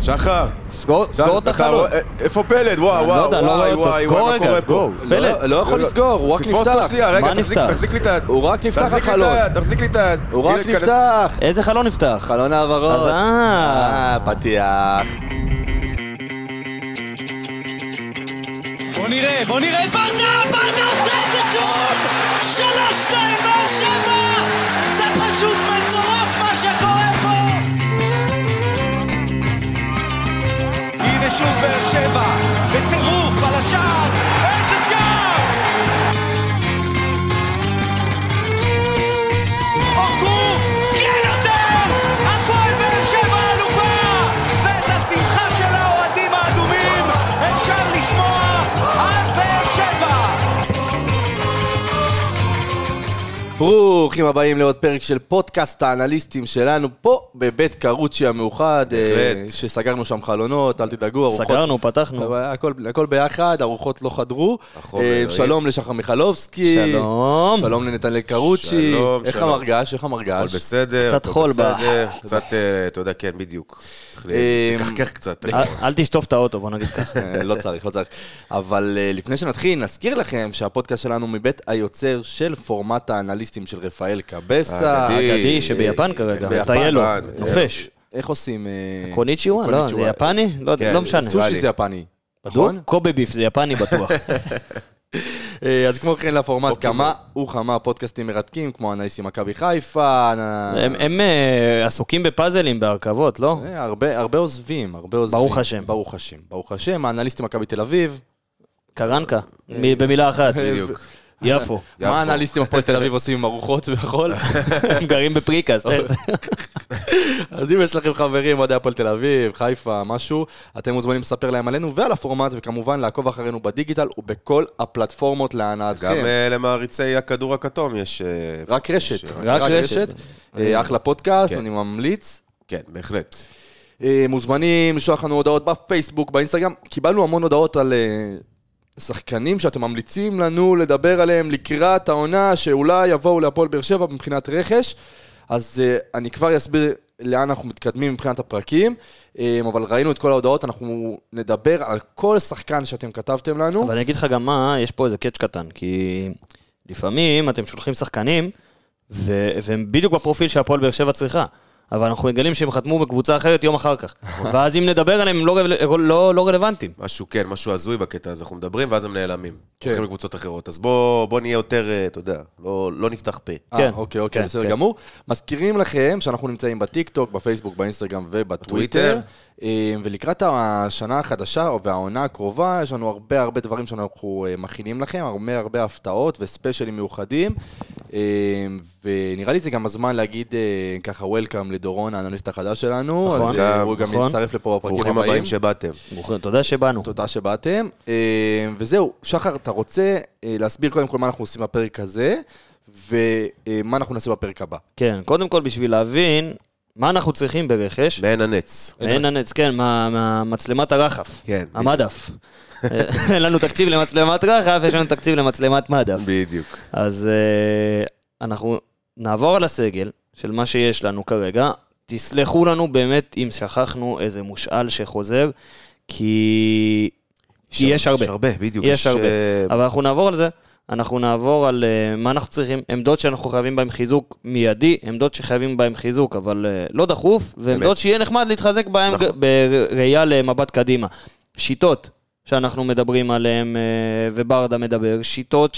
שחר. סגור סגור את החלון. רואה- איפה פלד? וואו, לא וואו, לא וואי, אותו. וואי, סגור וואי, מה רגע, קורה סגור. פה? פלד. לא, לא יכול לסגור, הוא רק תתפוס אותו נפתח. שנייה, רגע, מה תחזיק- נפתח? תחזיק לי את היד. הוא רק נפתח החלון. תחזיק לי את היד. הוא רק. נפתח. איזה חלון נפתח? חלון העברות. אז אה. אה, פתיח. בוא נראה, בוא נראה את ברדה, ברדה עושה את זה שוב! שלוש, שתיים, באר שבע! זה פשוט מטורף הנה שוב באר שבע, בטירוף על השער, איזה שער! ברוכים הבאים לעוד פרק של פודקאסט האנליסטים שלנו פה בבית קרוצ'י המאוחד. בהחלט. אה, שסגרנו שם חלונות, אל תדאגו. ארוחות- סגרנו, פתחנו. הכל, הכל ביחד, ארוחות לא חדרו. אה, שלום לשחר מיכלובסקי. שלום. שלום לנתנאל קרוצ'י. שלום, איך שלום. המרגש? איך הכל המרגש? בסדר. קצת הכל חול ב- בסדר, קצת, אה, אתה יודע, כן, בדיוק. צריך לקחקח קצת. אל- אל תשטוף את האוטו, בוא נגיד ככה. לא צריך, לא צריך. אבל לפני שנתחיל, נזכיר לכם שהפודקאסט שלנו מבית היוצר של פורמט האנליסטים של רפאל קבסה. האגדי. אגדי שבביפן כרגע, מטייל לו, ביפן. נופש. איך עושים? אה, קוניצ'יווה? לא, זה. יפני? לא כן, לא משנה. סושי. זה יפני. בדוק? נכון? קובי ביף זה יפני בטוח. אה, אז כמו כן לפורמט אוקיי. כמה וכמה פודקאסטים מרתקים, כמו אנליסטים מכבי חיפה. הם- הם אה, עסוקים בפאזלים, בהרכבות, לא? אה, הרבה הרבה עוזבים, הרבה עוזבים. ברוך השם. ברוך השם. ברוך השם, האנליסטים מכבי תל אביב. קרנקה, במילה אחת. בדיוק. יפו. מה האנליסטים הפועל תל אביב עושים עם ארוחות והכל? הם גרים בפריקס. אז אם יש לכם חברים, אוהדי הפועל תל אביב, חיפה, משהו, אתם מוזמנים לספר להם עלינו ועל הפורמט, וכמובן לעקוב אחרינו בדיגיטל ובכל הפלטפורמות להנאתכם. גם אה, למעריצי הכדור הכתום יש... אה, רק רשת, רק רשת. אה, אחלה פודקאסט, כן. אני ממליץ. כן, בהחלט. מוזמנים לשלוח לנו הודעות בפייסבוק, באינסטגרם. קיבלנו המון הודעות על שחקנים שאתם ממליצים לנו לדבר עליהם לקראת העונה, שאולי יבואו להפועל באר שבע מבחינת רכש. אז אה, אני כבר אסביר לאן אנחנו מתקדמים מבחינת הפרקים, אה, אבל ראינו את כל ההודעות, אנחנו נדבר על כל שחקן שאתם כתבתם לנו. אבל אני אגיד לך גם מה, יש פה איזה קאץ' קטן, כי לפעמים אתם שולחים שחקנים, והם בדיוק בפרופיל שהפועל באר שבע צריכה. אבל אנחנו מגלים שהם חתמו בקבוצה אחרת יום אחר כך. ואז אם נדבר עליהם, הם לא, לא, לא רלוונטיים. משהו, כן, משהו הזוי בקטע הזה. אנחנו מדברים ואז הם נעלמים. כן. הולכים לקבוצות אחרות. אז בוא בוא נהיה יותר, אה, אתה יודע, לא לא נפתח פה. אה, כן, אוקיי, אוקיי, כן, בסדר כן. גמור. מזכירים לכם שאנחנו נמצאים בטיקטוק, בפייסבוק, באינסטגרם ובטוויטר. אה, ולקראת השנה החדשה והעונה הקרובה, יש לנו הרבה הרבה דברים שאנחנו אה, מכינים לכם, הרבה הרבה הפתעות וספיישלים מיוחדים. אה, ונראה לי זה גם הזמן להגיד אה, ככה וולקאם לדורון, האנליסט החדש שלנו. נכון, אז אה, הוא גם נכון. יצטרף לפה בפרקים ברוכים הבאים. הבאים שבאתם. ברוכים, תודה שבאנו. תודה שבאתם. אה, וזהו, שחר, אתה רוצה להסביר קודם כל מה אנחנו עושים בפרק הזה, ומה אנחנו נעשה בפרק הבא. כן, קודם כל בשביל להבין מה אנחנו צריכים ברכש. מעין הנץ. אין הנץ, כן, מה- מהמצלמת הרחף. כן, המדף. אין לנו תקציב למצלמת רחף, יש לנו תקציב למצלמת מדף. בדיוק. אז אה, אנחנו נעבור על הסגל של מה שיש לנו כרגע. תסלחו לנו באמת אם שכחנו איזה מושאל שחוזר, כי, כי יש הרבה. יש הרבה, בדיוק. יש הרבה. אה, אבל אנחנו נעבור על זה. אנחנו נעבור על uh, מה אנחנו צריכים, עמדות שאנחנו חייבים בהן חיזוק מיידי, עמדות שחייבים בהן חיזוק, אבל uh, לא דחוף, ועמדות שיהיה נחמד להתחזק בהן נכון. בראייה למבט קדימה. שיטות שאנחנו מדברים עליהן, uh, וברדה מדבר, שיטות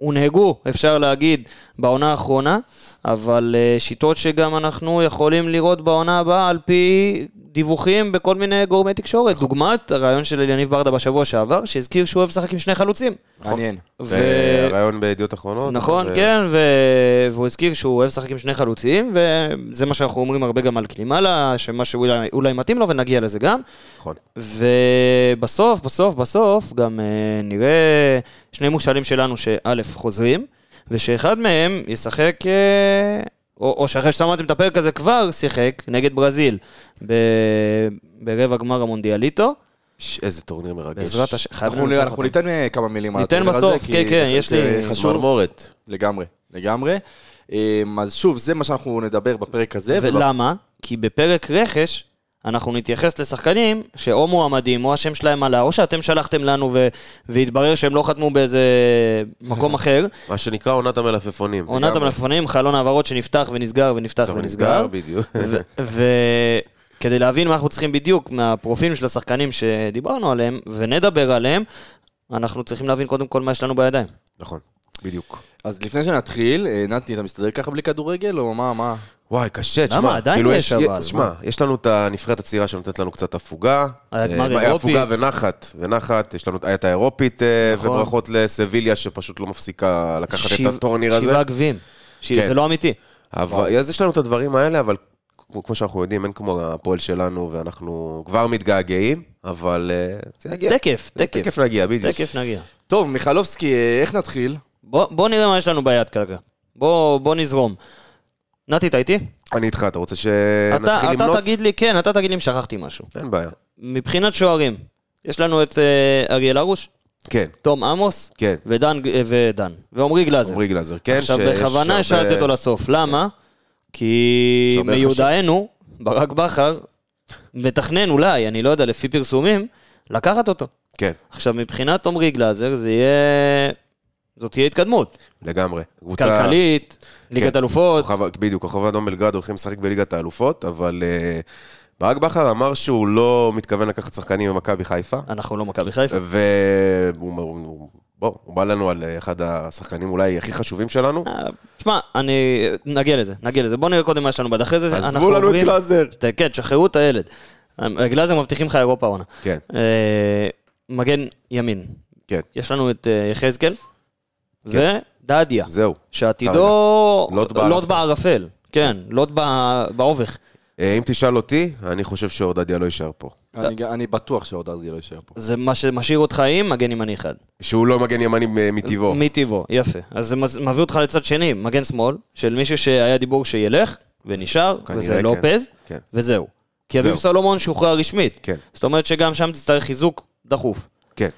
שהונהגו, אפשר להגיד, בעונה האחרונה, אבל uh, שיטות שגם אנחנו יכולים לראות בעונה הבאה על פי דיווחים בכל מיני גורמי תקשורת. דוגמת הרעיון של יניב ברדה בשבוע שעבר, שהזכיר שהוא אוהב לשחק עם שני חלוצים. מעניין. ו... והרעיון בידיעות אחרונות. נכון, ו- כן, ו... והוא הזכיר שהוא אוהב לשחק עם שני חלוצים, וזה מה שאנחנו אומרים הרבה גם על קלימלה, שמה שאולי אולי מתאים לו, ונגיע לזה גם. נכון. ובסוף, בסוף, בסוף, גם אה, נראה שני מושאלים שלנו שא' חוזרים, ושאחד מהם ישחק, אה, או, או שאחרי ששמעתם את הפרק הזה כבר שיחק נגד ברזיל ב, ברבע גמר המונדיאליטו. ש- איזה טורניר מרגש. בעזרת השם, חייבים לנצח אנחנו. ניתן אה, כמה מילים על הטורניר הזה, בסוף, כי כן, כן, יש לי- חשוב. צמרמורת. לגמרי, לגמרי. אה, אז שוב, זה מה שאנחנו נדבר בפרק הזה. ולמה? כי בפרק רכש אנחנו נתייחס לשחקנים שאו מועמדים, או השם שלהם עלה, או שאתם שלחתם לנו ו- והתברר שהם לא חתמו באיזה מקום אחר. מה שנקרא עונת המלפפונים. עונת המלפפונים, חלון העברות שנפתח ונסגר ונפתח ונסגר. בדיוק. וכדי להבין מה אנחנו צריכים בדיוק מהפרופילים של השחקנים שדיברנו עליהם, ונדבר עליהם, אנחנו צריכים להבין קודם כל מה יש לנו בידיים. נכון, בדיוק. אז לפני שנתחיל, אה, נתי, אתה מסתדר ככה בלי כדורגל, או מה, מה? וואי, קשה, תשמע. למה? עדיין כאילו יש אבל, תשמע? יש לנו את הנבחרת הצעירה שנותנת לנו קצת הפוגה. היה גמר אה, אירופית. הפוגה ונחת, ונחת, יש לנו את האירופית, אה, נכון. וברכות לסביליה שפשוט לא מפסיקה לקחת את שבע- הטורניר הזה. שבעה גביעים. ש- כן. זה לא אמיתי. אבל אז יש לנו את הדברים האלה, אבל כמו שאנחנו יודעים, אין כמו הפועל שלנו, ואנחנו כבר מתגעגעים, אבל אה, זה יגיע. תקף, תקף. תכף נגיע, בדיוק. תכף נגיע. טוב, מיכלובסקי, אה, איך נתחיל? בוא בוא נראה מה יש לנו ביד כרגע. בוא בוא נזרום. נתי, אתה איתי? אני איתך, אתה רוצה אתה שנתחיל אתה למנות? תגיד לי, כן, אתה תגיד לי אם שכחתי משהו. אין בעיה. מבחינת שוערים, יש לנו את אה, אריאל הרוש, כן, תום עמוס, כן. ודן, ודן, ועמרי גלאזר. עמרי גלאזר, כן. עכשיו, בכוונה השארתי אותו לסוף. למה? כי מיודענו, ברק בכר, מתכנן אולי, אני לא יודע, לפי פרסומים, לקחת אותו. כן, עכשיו, מבחינת עמרי גלאזר, זה יהיה... זאת תהיה התקדמות. לגמרי. קבוצה- כלכלית, ליגת כן. אלופות. כוכב- בדיוק, כוכב אדום בלגרד הולכים לשחק בליגת האלופות, אבל אה, ברק בכר אמר שהוא לא מתכוון לקחת שחקנים ממכבי חיפה, אנחנו לא מכבי חיפה. והוא הוא- בוא, הוא בא לנו על אה, אחד השחקנים אולי הכי חשובים שלנו. אה, תשמע, אני... נגיע לזה, נגיע לזה. בוא נראה קודם מה יש לנו ביד. אחרי זה אנחנו עזבו לנו את עוברים- גלאזר. ת- כן, תשחררו את הילד. אה, גלאזר מבטיחים לך אירופה עונה. כן, אה, מגן ימין. כן, יש לנו את אה, ודדיה, זהו. שעתידו לוט בערפל. כן, לוט באובך. אה, אם תשאל אותי, אני חושב שעודדיה לא יישאר פה. אני- אני בטוח שעוד ארדי לא יישאר פה. זה מה שמשאיר אותך עם מגן ימני אחד. שהוא לא מגן ימני מטבעו. מטבעו, יפה. אז זה מביא אותך לצד שני, מגן שמאל, של מישהו שהיה דיבור שילך, ונשאר, וזה כן. לופז, כן. וזהו. כי אביב זהו. סולומון שוחרר רשמית. כן. זאת אומרת שגם שם תצטרך חיזוק דחוף. כן.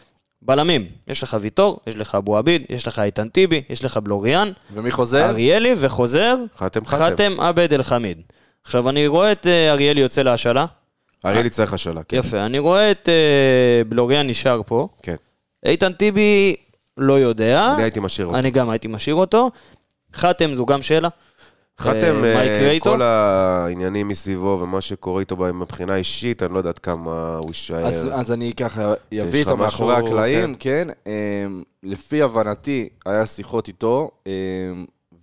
בלמים, יש לך ויטור, יש לך אבו עביד, יש לך איתן טיבי, יש לך בלוריאן, ומי חוזר? אריאלי, וחוזר, חתם חתם. חתם עבד אל חמיד. עכשיו, אני רואה את אה, אריאלי יוצא להשאלה. אריאלי צריך השאלה, כן. יפה, אני רואה את אה, בלוריאן נשאר פה. כן. איתן טיבי, לא יודע. אני הייתי משאיר אותו. אני גם הייתי משאיר אותו. חתם זו גם שאלה. חתם, אה, אה? כל העניינים מסביבו ומה שקורה איתו מבחינה אישית, אני לא יודעת כמה הוא יישאר. אז, אז אני ככה אביא איתו מאחורי הקלעים, כן. אמ, לפי הבנתי, היה שיחות איתו, אמ,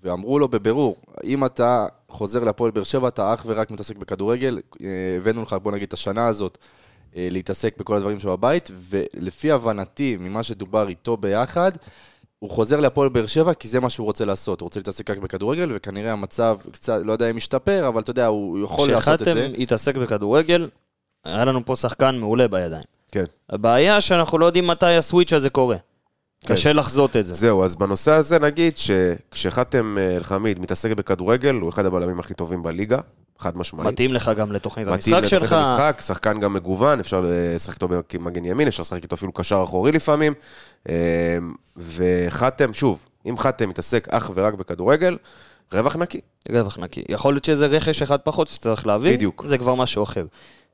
ואמרו לו בבירור, אם אתה חוזר להפועל באר שבע, אתה אך ורק מתעסק בכדורגל, אה, הבאנו לך, בוא נגיד, את השנה הזאת, אה, להתעסק בכל הדברים שבבית, ולפי הבנתי, ממה שדובר איתו ביחד, הוא חוזר להפועל באר שבע כי זה מה שהוא רוצה לעשות, הוא רוצה להתעסק רק בכדורגל, וכנראה המצב קצת, לא יודע אם משתפר, אבל אתה יודע, הוא יכול לעשות את זה. כשחתם יתעסק בכדורגל, היה לנו פה שחקן מעולה בידיים. כן. הבעיה שאנחנו לא יודעים מתי הסוויץ' הזה קורה. כן. קשה לחזות את זה. זהו, אז בנושא הזה נגיד שכשחתם אה, אל-חמיד מתעסק בכדורגל, הוא אחד הבלמים הכי טובים בליגה, חד משמעית. מתאים לך גם לתוכנית מתאים המשחק לתוכנית שלך. המשחק, שחקן גם מגוון, אפשר לשחק איתו כמגן ימין, אפשר לשחק איתו אפילו קשר אחורי לפעמים. אה, וחתם, שוב, אם חתם מתעסק אך ורק בכדורגל, רווח נקי. רווח נקי. יכול להיות שזה רכש אחד פחות שצריך להבין. בדיוק. זה כבר משהו אחר.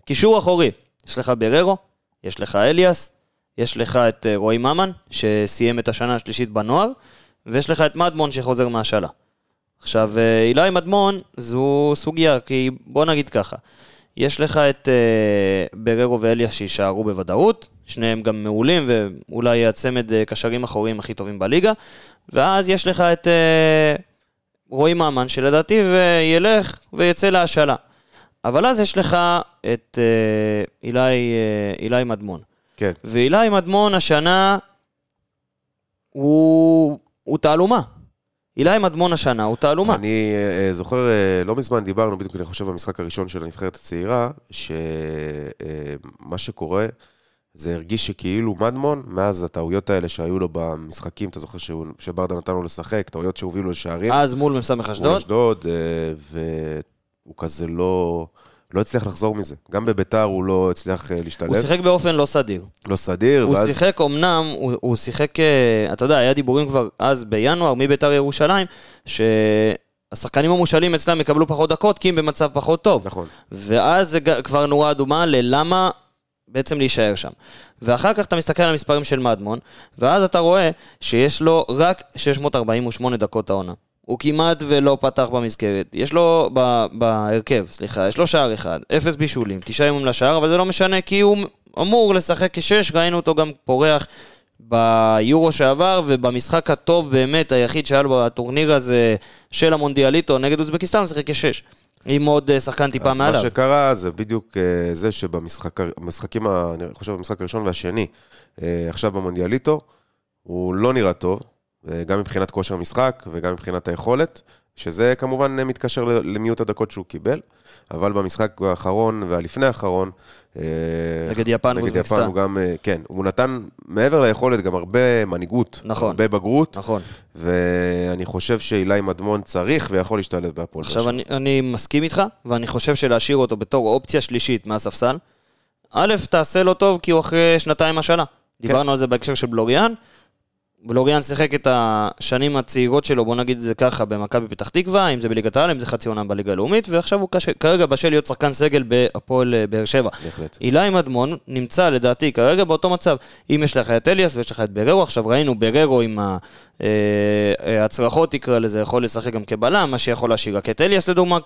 קישור אחורי, יש לך בררו, יש לך אליאס, יש לך את אה, רועי ממן, שסיים את השנה השלישית בנוער, ויש לך את מדמון שחוזר מהשאלה. עכשיו, אה, אילי מדמון זו סוגיה, כי בוא נגיד ככה, יש לך את אה, בררו ואליאס שיישארו בוודאות, שניהם גם מעולים, ואולי הצמד אה, קשרים אחוריים הכי טובים בליגה, ואז יש לך את אה, רועי ממן, שלדעתי ו- ילך ויצא להשאלה. אבל אז יש לך את אה, אילי, אה, אילי מדמון. כן. ואילי מדמון השנה הוא, הוא תעלומה. אילי מדמון השנה הוא תעלומה. אני אה, זוכר, אה, לא מזמן דיברנו, בדיוק אני חושב במשחק הראשון של הנבחרת הצעירה, שמה שקורה, זה הרגיש שכאילו מדמון, מאז הטעויות האלה שהיו לו במשחקים, אתה זוכר שהוא- שברדה נתן לו לשחק, טעויות שהובילו לשערים. אז מול מ"ס מול אשדוד, אשדוד, אה, והוא כזה לא... לא הצליח לחזור מזה. גם בביתר הוא לא הצליח אה, להשתלב. הוא שיחק באופן לא סדיר. לא סדיר, הוא ואז... שיחק אמנם, הוא, הוא שיחק, אה, אתה יודע, היה דיבורים כבר אז בינואר מביתר ירושלים, השחקנים המושאלים אצלם יקבלו פחות דקות, כי הם במצב פחות טוב. נכון. ואז זה כבר נורה אדומה ללמה בעצם להישאר שם. ואחר כך אתה מסתכל על המספרים של מדמון, ואז אתה רואה שיש לו רק 648 דקות העונה. הוא כמעט ולא פתח במסגרת. יש לו, ב, בהרכב, סליחה, יש לו שער אחד, אפס בישולים, תשעה איומים לשער, אבל זה לא משנה כי הוא אמור לשחק כשש, ראינו אותו גם פורח ביורו שעבר, ובמשחק הטוב באמת, היחיד שהיה לו בטורניר הזה של המונדיאליטו נגד אוזבקיסטן, הוא שיחק כשש. עם עוד אה, שחקן טיפה אז מה מעליו. שקרה זה בדיוק אה, זה שבמשחקים, אני חושב במשחק הראשון והשני, אה, עכשיו במונדיאליטו, הוא לא נראה טוב, גם מבחינת כושר משחק וגם מבחינת היכולת, שזה כמובן מתקשר למיעוט הדקות שהוא קיבל, אבל במשחק האחרון והלפני האחרון, אה, נגד יפן נגד. יפן הוא גם, אה, כן, הוא נתן מעבר ליכולת גם הרבה מנהיגות, נכון. הרבה בגרות, נכון. ואני חושב שאילי מדמון צריך ויכול להשתלב בהפועל. עכשיו. אני, אני מסכים איתך, ואני חושב שלהשאיר אותו בתור אופציה שלישית מהספסל, א', תעשה לו טוב כי הוא אחרי שנתיים השאלה. כן. דיברנו על זה בהקשר של בלוריאן. בלוריאן שיחק את השנים הצעירות שלו, בוא נגיד את זה ככה, במכבי פתח תקווה, אם זה בליגת העל, אם זה חצי עונה בליגה הלאומית, ועכשיו הוא קשה, כרגע בשל להיות שחקן סגל בהפועל אה, באר שבע. בהחלט. אילי מדמון נמצא לדעתי כרגע באותו מצב. אם יש לך את אליאס ויש לך את בררו, עכשיו ראינו בררו עם הצרחות תקרא לזה, יכול לשחק גם כבלם, מה שיכול להשאיר רק את אליאס לדוגמה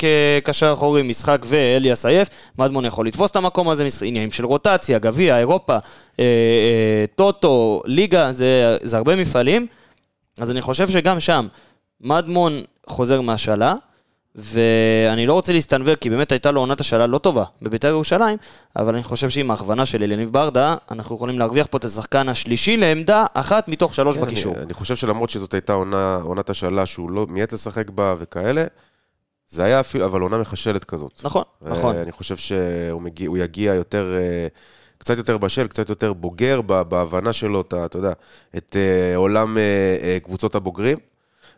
כקשר אחורי, משחק ואליאס עייף, מדמון יכול לתפוס את המקום הזה, עניינים של רוטציה, גביע, אירופה, אה, אה, טוטו, ליגה, זה, זה הרבה מפעלים, אז אני חושב שגם שם מדמון חוזר מהשאלה. ואני לא רוצה להסתנוור, כי באמת הייתה לו עונת השאלה לא טובה בבית"ר ירושלים, אבל אני חושב שעם ההכוונה של אליניב ברדה, אנחנו יכולים להרוויח פה את השחקן השלישי לעמדה אחת מתוך שלוש כן, בקישור. אני, אני חושב שלמרות שזאת הייתה עונה, עונת השאלה שהוא לא מיעט לשחק בה וכאלה, זה היה אפילו, אבל עונה מחשלת כזאת. נכון, נכון. אני חושב שהוא מגיע, יגיע יותר, אה, קצת יותר בשל, קצת יותר בוגר בהבנה שלו, אתה, אתה יודע, את אה, עולם אה, קבוצות הבוגרים.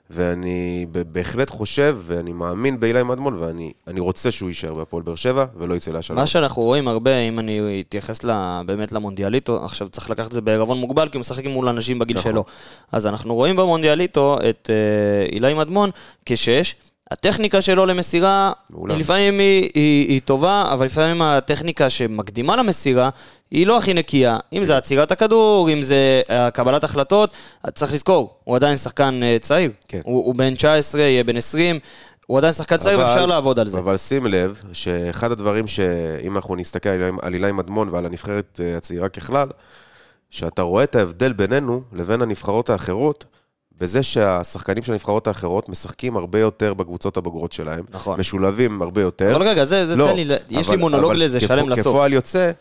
ואני בהחלט חושב, ואני מאמין באילי מדמון, ואני אני רוצה שהוא יישאר בהפועל באר שבע, ולא יצא להשאלה. מה שאנחנו רואים הרבה, אם אני אתייחס ל- באמת למונדיאליטו, עכשיו צריך לקחת את זה בערבון מוגבל, כי הוא משחק מול אנשים בגיל נכון. שלו. אז אנחנו רואים במונדיאליטו את אה, אילי מדמון כשש. הטכניקה שלו למסירה, מעולה. היא לפעמים היא, היא, היא טובה, אבל לפעמים הטכניקה שמקדימה למסירה, היא לא הכי נקייה. אם זה עצירת הכדור, אם זה אה, קבלת החלטות, צריך לזכור, הוא עדיין שחקן אה, צעיר. כן. הוא, הוא בן 19, יהיה בן 20, הוא עדיין שחקן צעיר ואפשר לעבוד על זה. אבל שים לב, שאחד הדברים שאם אנחנו נסתכל על על אילי מדמון ועל הנבחרת אה, הצעירה ככלל, שאתה רואה את ההבדל בינינו לבין הנבחרות האחרות, בזה שהשחקנים של הנבחרות האחרות משחקים הרבה יותר בקבוצות הבוגרות שלהם. נכון. משולבים הרבה יותר. אבל רגע, זה, זה לא, תן לי, יש לי אבל- מונולוג אבל לזה, שלם לסוף. כפועל יוצא,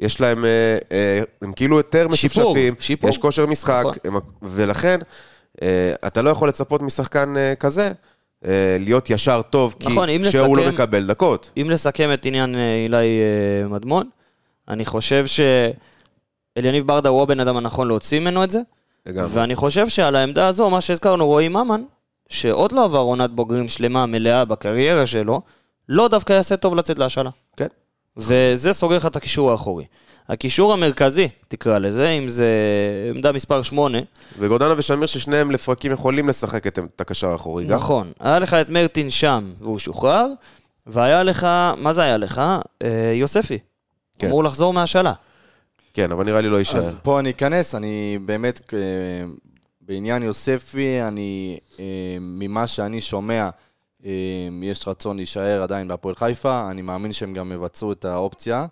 יש להם, אה, אה, הם כאילו יותר משופשפים, שיפור. יש כושר משחק, נכון. הם- ולכן אה, אתה לא יכול לצפות משחקן כזה להיות ישר טוב, כי נכון, אם כשהוא לא מקבל דקות. אם לסכם את עניין אילי מדמון, אני חושב שאליניב ברדה הוא הבן אדם הנכון להוציא ממנו את זה, לגמרי. ואני חושב שעל העמדה הזו, מה שהזכרנו, רועי ממן, שעוד לא עבר עונת בוגרים שלמה, מלאה בקריירה שלו, לא דווקא יעשה טוב לצאת להשאלה. כן. וזה סוגר לך את הקישור האחורי. הקישור המרכזי, תקרא לזה, אם זה עמדה מספר 8, וגורדנה ושמיר ששניהם לפרקים יכולים לשחק את את הקשר האחורי גם. נכון. היה לך את מרטין שם והוא שוחרר, והיה לך, מה זה היה לך? אה, יוספי. כן. אמור לחזור מהשאלה. כן, אבל נראה לי לא יישאר. אז פה אני אכנס, אני באמת, אה, בעניין יוספי, אני, אה, ממה שאני שומע, יש רצון להישאר עדיין בהפועל חיפה, אני מאמין שהם גם יבצעו את האופציה.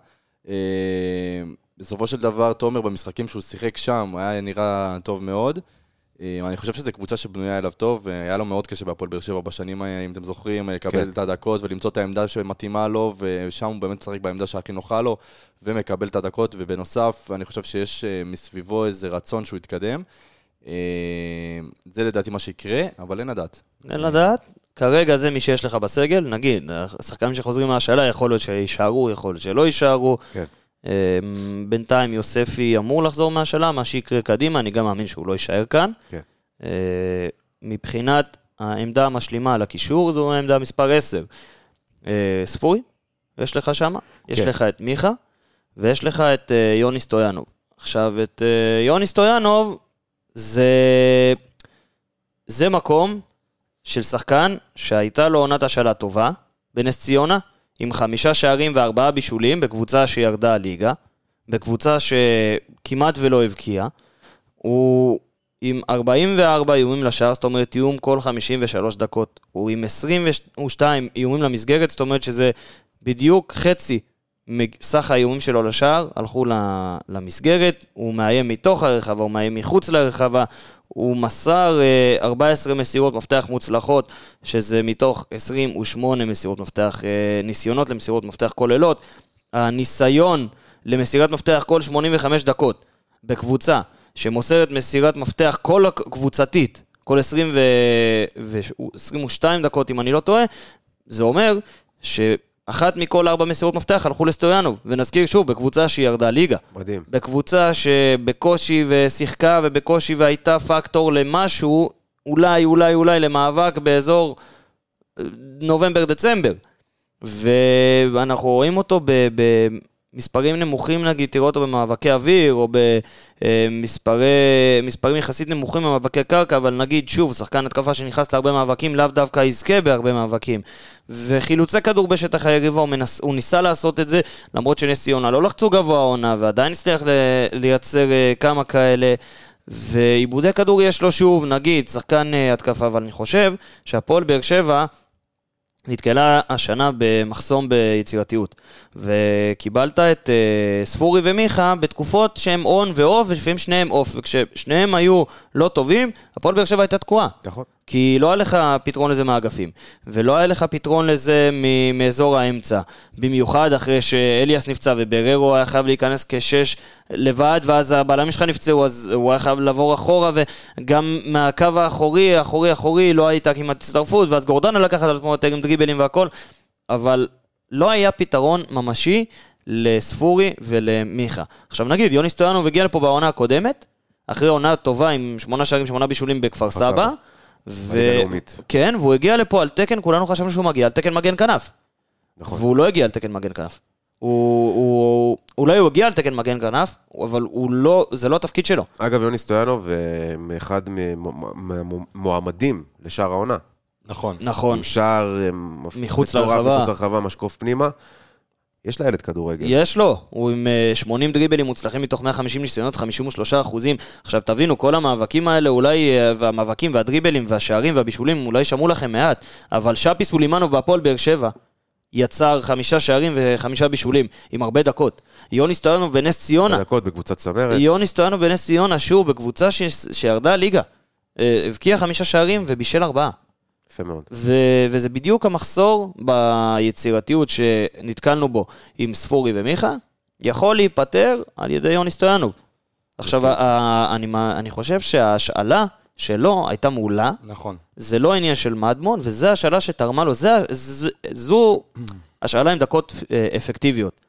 אה, בסופו של דבר, תומר, במשחקים שהוא שיחק שם, הוא היה נראה טוב מאוד. אה, אני חושב שזו קבוצה שבנויה אליו טוב, והיה לו מאוד קשה בהפועל באר שבע בשנים אם אתם זוכרים, לקבל כן. את הדקות ולמצוא את העמדה שמתאימה לו, ושם הוא באמת משחק בעמדה שהכי נוחה לו, ומקבל את הדקות, ובנוסף, אני חושב שיש אה, מסביבו איזה רצון שהוא יתקדם. זה לדעתי מה שיקרה, אבל אין לדעת. אין לדעת. כרגע זה מי שיש לך בסגל, נגיד, השחקנים שחוזרים מהשאלה, יכול להיות שיישארו, יכול להיות שלא יישארו. כן. אה, בינתיים יוספי אמור לחזור מהשאלה, מה שיקרה קדימה, אני גם מאמין שהוא לא יישאר כאן. כן. אה, מבחינת העמדה המשלימה לקישור, זו העמדה מספר 10. אה, ספורי, יש לך שמה, יש כן. לך את מיכה, ויש לך את אה, יוני סטויאנוב. עכשיו, את יוני סטויאנוב, זה, זה מקום של שחקן שהייתה לו עונת השאלה טובה בנס ציונה, עם חמישה שערים וארבעה בישולים בקבוצה שירדה הליגה, בקבוצה שכמעט ולא הבקיעה. הוא עם 44 איומים לשער, זאת אומרת איום כל 53 דקות. הוא עם 22 איומים למסגרת, זאת אומרת שזה בדיוק חצי מסך האיומים שלו לשער, הלכו למסגרת, הוא מאיים מתוך הרחבה, הוא מאיים מחוץ לרחבה, הוא מסר אה, 14 מסירות מפתח מוצלחות, שזה מתוך 28 מסירות מפתח, אה, ניסיונות למסירות מפתח כוללות. הניסיון למסירת מפתח כל 85 דקות בקבוצה שמוסרת מסירת מפתח כל הק- קבוצתית, כל 20 ו... ו... 22 דקות אם אני לא טועה, זה אומר שאחת מכל ארבע מסירות מפתח הלכו לסטויאנוב, ונזכיר שוב, בקבוצה שהיא ירדה ליגה. מדהים. בקבוצה שבקושי ושיחקה ובקושי והייתה פקטור למשהו, אולי, אולי, אולי למאבק באזור אה, נובמבר-דצמבר. ואנחנו רואים אותו ב- במספרים נמוכים, נגיד, תראו אותו במאבקי אוויר, או במספרים יחסית נמוכים במאבקי קרקע, אבל נגיד, שוב, שחקן התקפה שנכנס להרבה מאבקים, לאו דווקא יזכה בהרבה מאבקים. וחילוצי כדור בשטח היריבה, הוא, מנס, הוא ניסה לעשות את זה, למרות שנס ציונה לא לחצו גבוה העונה, ועדיין הצליח לייצר אה, כמה כאלה. ועיבודי כדור יש לו שוב, נגיד, שחקן אה, התקפה, אבל אני חושב שהפועל באר שבע נתקלה השנה במחסום ביצירתיות. וקיבלת את uh, ספורי ומיכה בתקופות שהם און ואוף, ולפעמים שניהם אוף. וכששניהם היו לא טובים, הפועל באר שבע הייתה תקועה. נכון. כי לא היה לך פתרון לזה מהאגפים, ולא היה לך פתרון לזה מאזור האמצע. במיוחד אחרי שאליאס נפצע ובררו היה חייב להיכנס כשש לבד, ואז הבלמים שלך נפצעו, אז הוא היה חייב לעבור אחורה, וגם מהקו האחורי, האחורי, האחורי, לא הייתה כמעט הצטרפות, ואז גורדנה לקחת על עצמו יותר עם דריבלים והכל, אבל לא היה פתרון ממשי לספורי ולמיכה. עכשיו נגיד, יוני סטויאנוב הגיע לפה בעונה הקודמת, אחרי עונה טובה עם שמונה שערים, שמונה בישולים בכפר סבא. סבא. ו... כן, והוא הגיע לפה על תקן, כולנו חשבנו שהוא מגיע על תקן מגן כנף. נכון. והוא לא הגיע על תקן מגן כנף. הוא, הוא, אולי הוא הגיע על תקן מגן כנף, אבל הוא לא, זה לא התפקיד שלו. אגב, יוני סטויאנוב, אה, מאחד מהמועמדים לשער העונה. נכון. נכון. עם שער אה, מחוץ לרחבה. מחוץ לרחבה, משקוף פנימה. יש לילד כדורגל. יש לו, הוא עם אה, 80 דריבלים מוצלחים מתוך 150 ניסיונות, 53 אחוזים. עכשיו תבינו, כל המאבקים האלה אולי, אה, והמאבקים והדריבלים והשערים והבישולים אולי שמעו לכם מעט, אבל שפי סולימנוב בהפועל באר שבע יצר חמישה שערים וחמישה בישולים, עם הרבה דקות. יוני סטויאנוב בנס ציונה, דקות בקבוצת צמרת. יוני סטויאנוב בנס ציונה, שוב, בקבוצה ש... שירדה ליגה. אה, הבקיע חמישה שערים ובישל ארבעה. יפה מאוד. ו- וזה בדיוק המחסור ביצירתיות שנתקלנו בו עם ספורי ומיכה, יכול להיפתר על ידי יוני סטויאנוב. עכשיו, ה- אני, אני חושב שההשאלה שלו הייתה מעולה, נכון. זה לא עניין של מדמון, וזו השאלה שתרמה לו, זה, ז, זו השאלה עם דקות אה, אפקטיביות.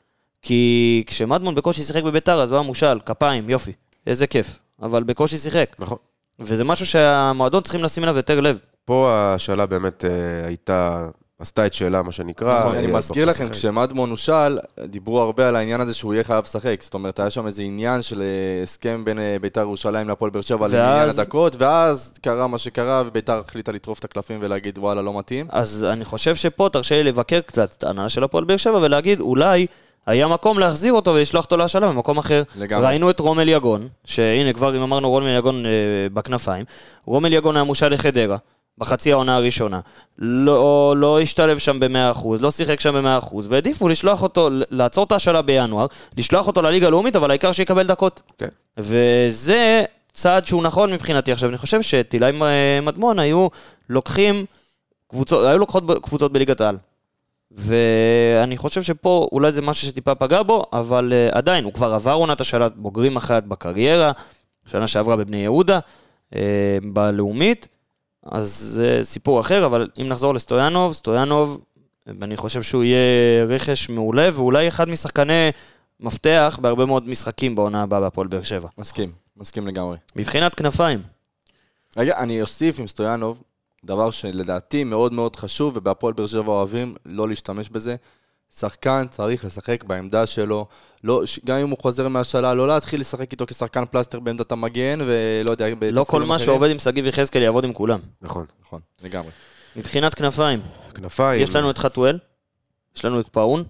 כי כשמדמון בקושי שיחק בביתר, אז הוא היה מושל, כפיים, יופי, איזה כיף. אבל בקושי שיחק. נכון. וזה משהו שהמועדון צריכים לשים אליו יותר לב. פה השאלה באמת אה, הייתה, עשתה את שאלה, מה שנקרא. נכון, אני אה, מזכיר לא לכם. כשמדמון הושאל, דיברו הרבה על העניין הזה שהוא יהיה חייב לשחק. זאת אומרת, היה שם איזה עניין של אה, הסכם בין אה, ביתר ירושלים להפועל באר שבע על ואז- עניין הדקות, ואז קרה מה שקרה, וביתר החליטה לטרוף את הקלפים ולהגיד, וואלה, לא מתאים. אז אני חושב שפה תרשה לי לבקר קצת את ההנהלה של הפועל באר שבע ולהגיד, אולי היה מקום להחזיר אותו ולשלוח אותו להשאלה במקום אחר. לגמרי. ראינו את רומל יגון, שהנה כבר אם אמרנו רומל יגון אה, בכנפיים, רומל יגון היה מושל לחדרה. בחצי העונה הראשונה. לא, לא השתלב שם ב-100%, לא שיחק שם ב-100%, והעדיפו לשלוח אותו, לעצור את ההשאלה בינואר, לשלוח אותו לליגה הלאומית, אבל העיקר שיקבל דקות. כן. וזה צעד שהוא נכון מבחינתי. עכשיו, אני חושב שטילי מדמון היו לוקחים קבוצות, היו לוקחות קבוצות בליגת העל. ואני חושב שפה אולי זה משהו שטיפה פגע בו, אבל uh, עדיין, הוא כבר עבר עונת השאלת בוגרים אחת בקריירה, שנה שעברה בבני יהודה, uh, בלאומית, אז זה סיפור אחר, אבל אם נחזור לסטויאנוב, סטויאנוב, אני חושב שהוא יהיה רכש מעולה, ואולי אחד משחקני מפתח בהרבה מאוד משחקים בעונה הבאה בהפועל באר שבע. מסכים, מסכים לגמרי. מבחינת כנפיים, רגע, אני אוסיף עם סטויאנוב, דבר שלדעתי מאוד מאוד חשוב, ובהפועל באר שבע אוהבים לא להשתמש בזה. שחקן צריך לשחק בעמדה שלו. לא, ש- גם אם הוא חוזר מהשאלה, לא להתחיל לשחק איתו כשחקן פלסטר בעמדת המגן, ולא יודע, לא כל מה אחרים. שעובד עם שגיב יחזקאל יעבוד עם כולם. נכון. נכון, לגמרי. מבחינת כנפיים, כנפיים. יש לנו את חתואל, יש לנו את פאון,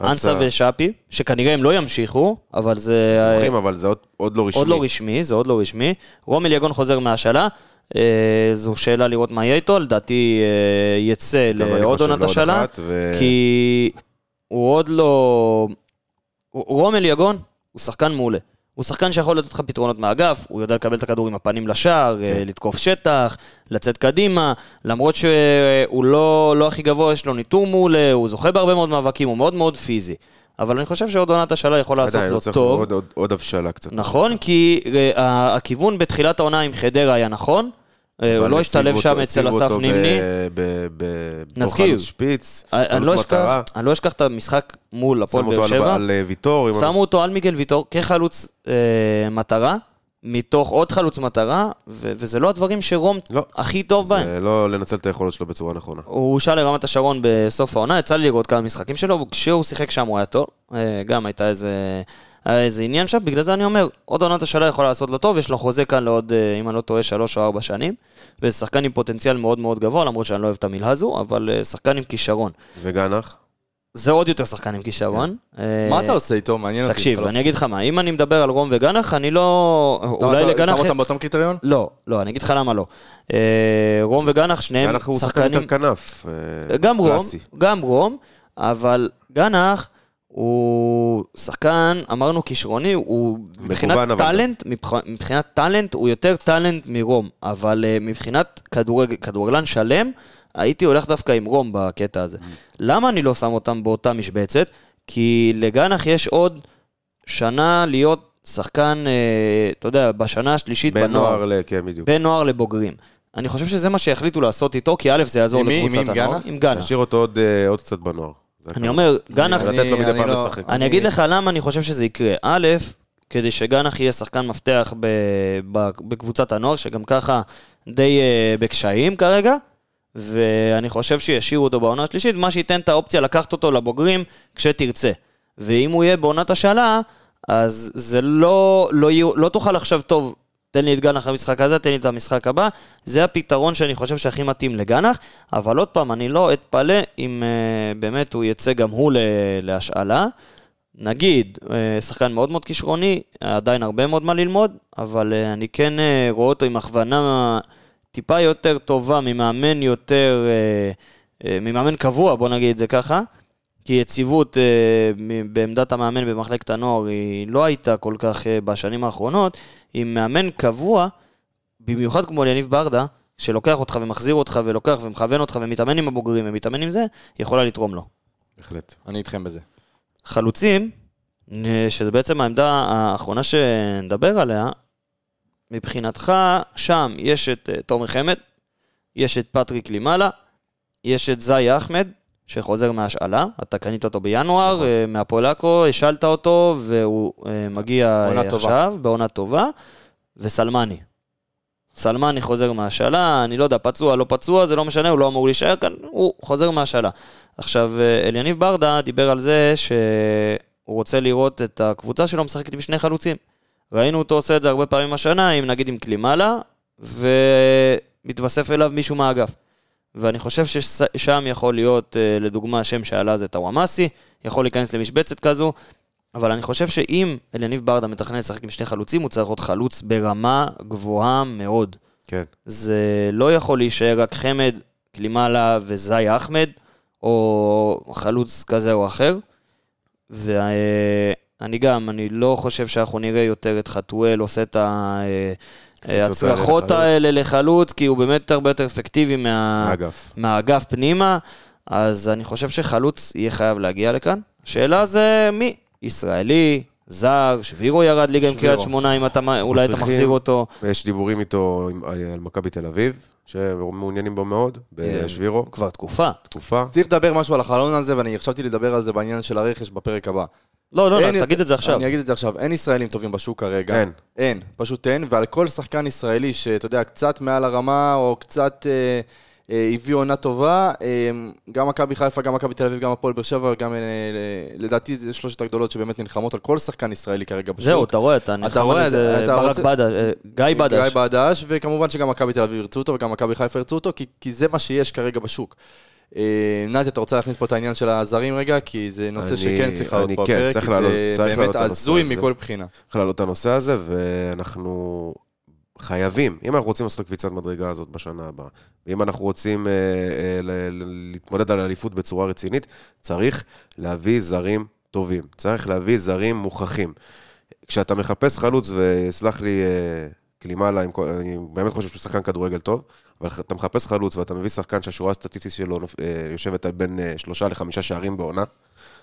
אנסה ושאפי, שכנראה הם לא ימשיכו, אבל זה תומכים, אבל זה עוד- עוד לא רשמי. עוד לא רשמי, זה עוד לא רשמי. רומל יגון חוזר מהשאלה, זו שאלה לראות מה יהיה איתו, לדעתי אה, יצא לעוד עונת השאלה, ו- כי הוא עוד לא... רומל יגון הוא שחקן מעולה. הוא שחקן שיכול לתת לך פתרונות מהאגף, הוא יודע לקבל את הכדור עם הפנים לשער, כן. אה, לתקוף שטח, לצאת קדימה, למרות שהוא לא, לא הכי גבוה, יש לו ניטור מעולה, הוא זוכה בהרבה מאוד מאבקים, הוא מאוד מאוד פיזי. אבל אני חושב שעוד עונת השאלה יכול לעשות עדיין, לו צריך טוב. עוד- עוד- עוד הבשלה קצת. נכון, כי אה, הכיוון בתחילת העונה עם חדרה היה נכון, אה, הוא לא השתלב שם אותו- אצל אסף אותו נימני. נזכיר. שפיץ, אני חלוץ לא אשכח-. אני לא אשכח את המשחק מול הפועל באר אותו על- שבע. על אה, ויטור. שמו אותו על מיגל ויטור כחלוץ אה, מטרה, מתוך עוד חלוץ מטרה, ו- וזה לא הדברים שרום לא. הכי טוב בהם. זה לא לנצל את היכולות שלו בצורה נכונה. הוא הושאל לרמת השרון בסוף העונה, יצא לי לראות כמה משחקים שלו, כשהוא שיחק שם הוא היה טוב, אה, גם הייתה איזה, היה איזה עניין שם, בגלל זה אני אומר, עוד עונת השאלה יכולה לעשות לו טוב, יש לו חוזה כאן לעוד, אה, אם אני לא טועה, שלוש או ארבע שנים, וזה שחקן עם פוטנציאל מאוד מאוד גבוה, למרות שאני לא אוהב את המילה הזו, אבל אה, שחקן עם כישרון. וגנח? זה עוד יותר שחקן עם כישרון. אה, מה אתה עושה איתו? מעניין אותי. תקשיב, אתה אני אגיד לך מה, אם אני מדבר על רום וגנח, אני לא... אתה- אולי אתה לגנח... שם אותם באותם קריטריון? לא, לא, אני אגיד לך למה לא. אה, רום וגנח, שניהם גנח הוא שחקן שחקנים... יותר כנף. אה, גם רום. גם רום, אבל גנח הוא שחקן, אמרנו כישרוני, הוא מבחינת. טאלנט, מבח- מבחינת טאלנט הוא יותר טאלנט מרום, אבל מבחינת כדורג- כדורגלן שלם, הייתי הולך דווקא עם רום בקטע הזה. למה אני לא שם אותם באותה משבצת? כי לגנח יש עוד שנה להיות שחקן, אה, אתה יודע, בשנה השלישית בין בנוער. נוער ל... כן, בדיוק. בין נוער לבוגרים. אני חושב שזה מה שהחליטו לעשות איתו, כי א', זה יעזור מי? לקבוצת מי? עם הנוער. גנח? עם גנח. להשאיר אותו עוד, אה, עוד קצת בנוער. אני. אומר, גנח, אני- לתת לו מדי אני פעם לא- לשחק. אני אגיד לך למה אני חושב שזה יקרה. א', כדי שגנח יהיה שחקן מפתח ב- ב- בקבוצת הנוער, שגם ככה די אה, בקשיים כרגע, ואני חושב שישאירו אותו בעונה השלישית, מה שייתן את האופציה לקחת אותו לבוגרים כשתרצה. ואם הוא יהיה בעונת השאלה, אז זה לא, לא, יהיו- לא תוכל עכשיו, טוב, תן לי את גנח במשחק הזה, תן לי את המשחק הבא. זה הפתרון שאני חושב שהכי מתאים לגנח, אבל עוד פעם, אני לא אתפלא אם uh, באמת הוא יצא גם הוא להשאלה. נגיד, uh, שחקן מאוד מאוד כישרוני, עדיין הרבה מאוד מה ללמוד, אבל uh, אני כן רואה אותו עם הכוונה טיפה יותר טובה ממאמן יותר, uh, uh, ממאמן קבוע, בוא נגיד את זה ככה. כי יציבות מ- בעמדת המאמן במחלקת הנוער היא לא הייתה כל כך בשנים האחרונות. עם מאמן קבוע, במיוחד כמו יניב ברדה, שלוקח אותך ומחזיר אותך ולוקח ומכוון אותך ומתאמן עם הבוגרים ומתאמן עם זה, יכולה לתרום לו. בהחלט. אני איתכם בזה. חלוצים, אה, שזה בעצם העמדה האחרונה שנדבר עליה, מבחינתך, שם יש את אה, תומר חמד, יש את פטריק לימאלה, יש את זאי אחמד, שחוזר מהשאלה, אתה קנית אותו בינואר, נכון. אה, מהפועל עכו, השאלת אותו, והוא אה, מגיע אה, טובה. עכשיו, בעונה טובה, וסלמני. סלמני חוזר מהשאלה, אני לא יודע, פצוע, לא פצוע, זה לא משנה, הוא לא אמור להישאר כאן, הוא חוזר מהשאלה. עכשיו, אליניב ברדה דיבר על זה שהוא רוצה לראות את הקבוצה שלו משחקת עם שני חלוצים. ראינו אותו עושה את זה הרבה פעמים השנה, עם נגיד עם קלימאלה, ומתווסף אליו מישהו מהאגף. ואני חושב ששם יכול להיות, אה, לדוגמה, שם שעלה זה טוואמאסי, יכול להיכנס למשבצת כזו, אבל אני חושב שאם אליניב ברדה מתכנן לשחק עם שני חלוצים, הוא צריך להיות חלוץ ברמה גבוהה מאוד. כן. זה לא יכול להישאר רק חמד, קלימאלה וזאי אחמד, או חלוץ כזה או אחר. ואני גם, אני לא חושב שאנחנו נראה יותר את חתואל עושה את קבוצות ההצלחות האלה לחלוץ. כי הוא באמת הרבה יותר אפקטיבי מה... מהאגף פנימה, אז אני חושב שחלוץ יהיה חייב להגיע לכאן. השאלה זה מי? ישראלי, זר, שבירו ירד ליגה עם. קריית שמונה, אם אתה, אולי אתה צריכים- מחזיר אותו. יש דיבורים איתו עם- על על מכבי תל אביב, שמעוניינים בו מאוד, בשבירו, כבר תקופה. תקופה. צריך לדבר משהו על החלון הזה, ואני חשבתי לדבר על זה בעניין של הרכש בפרק הבא. לא, לא, אין לא, תגיד את זה עכשיו. אני אגיד את זה עכשיו. אין ישראלים טובים בשוק כרגע. אין. אין, פשוט אין, ועל כל שחקן ישראלי שאתה יודע, קצת מעל הרמה, או קצת אה, אה, הביאו עונה טובה, אה, גם מכבי חיפה, גם מכבי תל אביב, גם הפועל באר שבע, גם אה, לדעתי זה שלושת הגדולות שבאמת נלחמות על כל שחקן ישראלי כרגע בשוק. זהו, אתה רואה, אתה נלחם רואה, על איזה אתה ברק רוצה- בדש, אה, גיא בדש. גיא בדש, וכמובן שגם מכבי תל אביב ירצו אותו וגם מכבי חיפה ירצו אותו, כי, כי זה מה שיש כרגע בשוק. אה, נתי, אתה רוצה להכניס פה את העניין של הזרים רגע? כי זה נושא אני- שכן צריך לעלות פה כן, בפרק, כי לעלות- זה באמת לעלות הזוי. מכל בחינה. צריך להעלות את הנושא הזה, ואנחנו חייבים, אם אנחנו רוצים לעשות את הקפיצת מדרגה הזאת בשנה הבאה, ואם אנחנו רוצים אה, אה, להתמודד על אליפות בצורה רצינית, צריך להביא זרים טובים, צריך להביא זרים מוכחים. כשאתה מחפש חלוץ, וסלח לי, אה, כל- אני באמת חושב שהוא שחקן כדורגל טוב, אבל אתה מחפש חלוץ ואתה מביא שחקן שהשורה הסטטיסטית שלו אה, יושבת על בין אה, שלושה לחמישה שערים בעונה,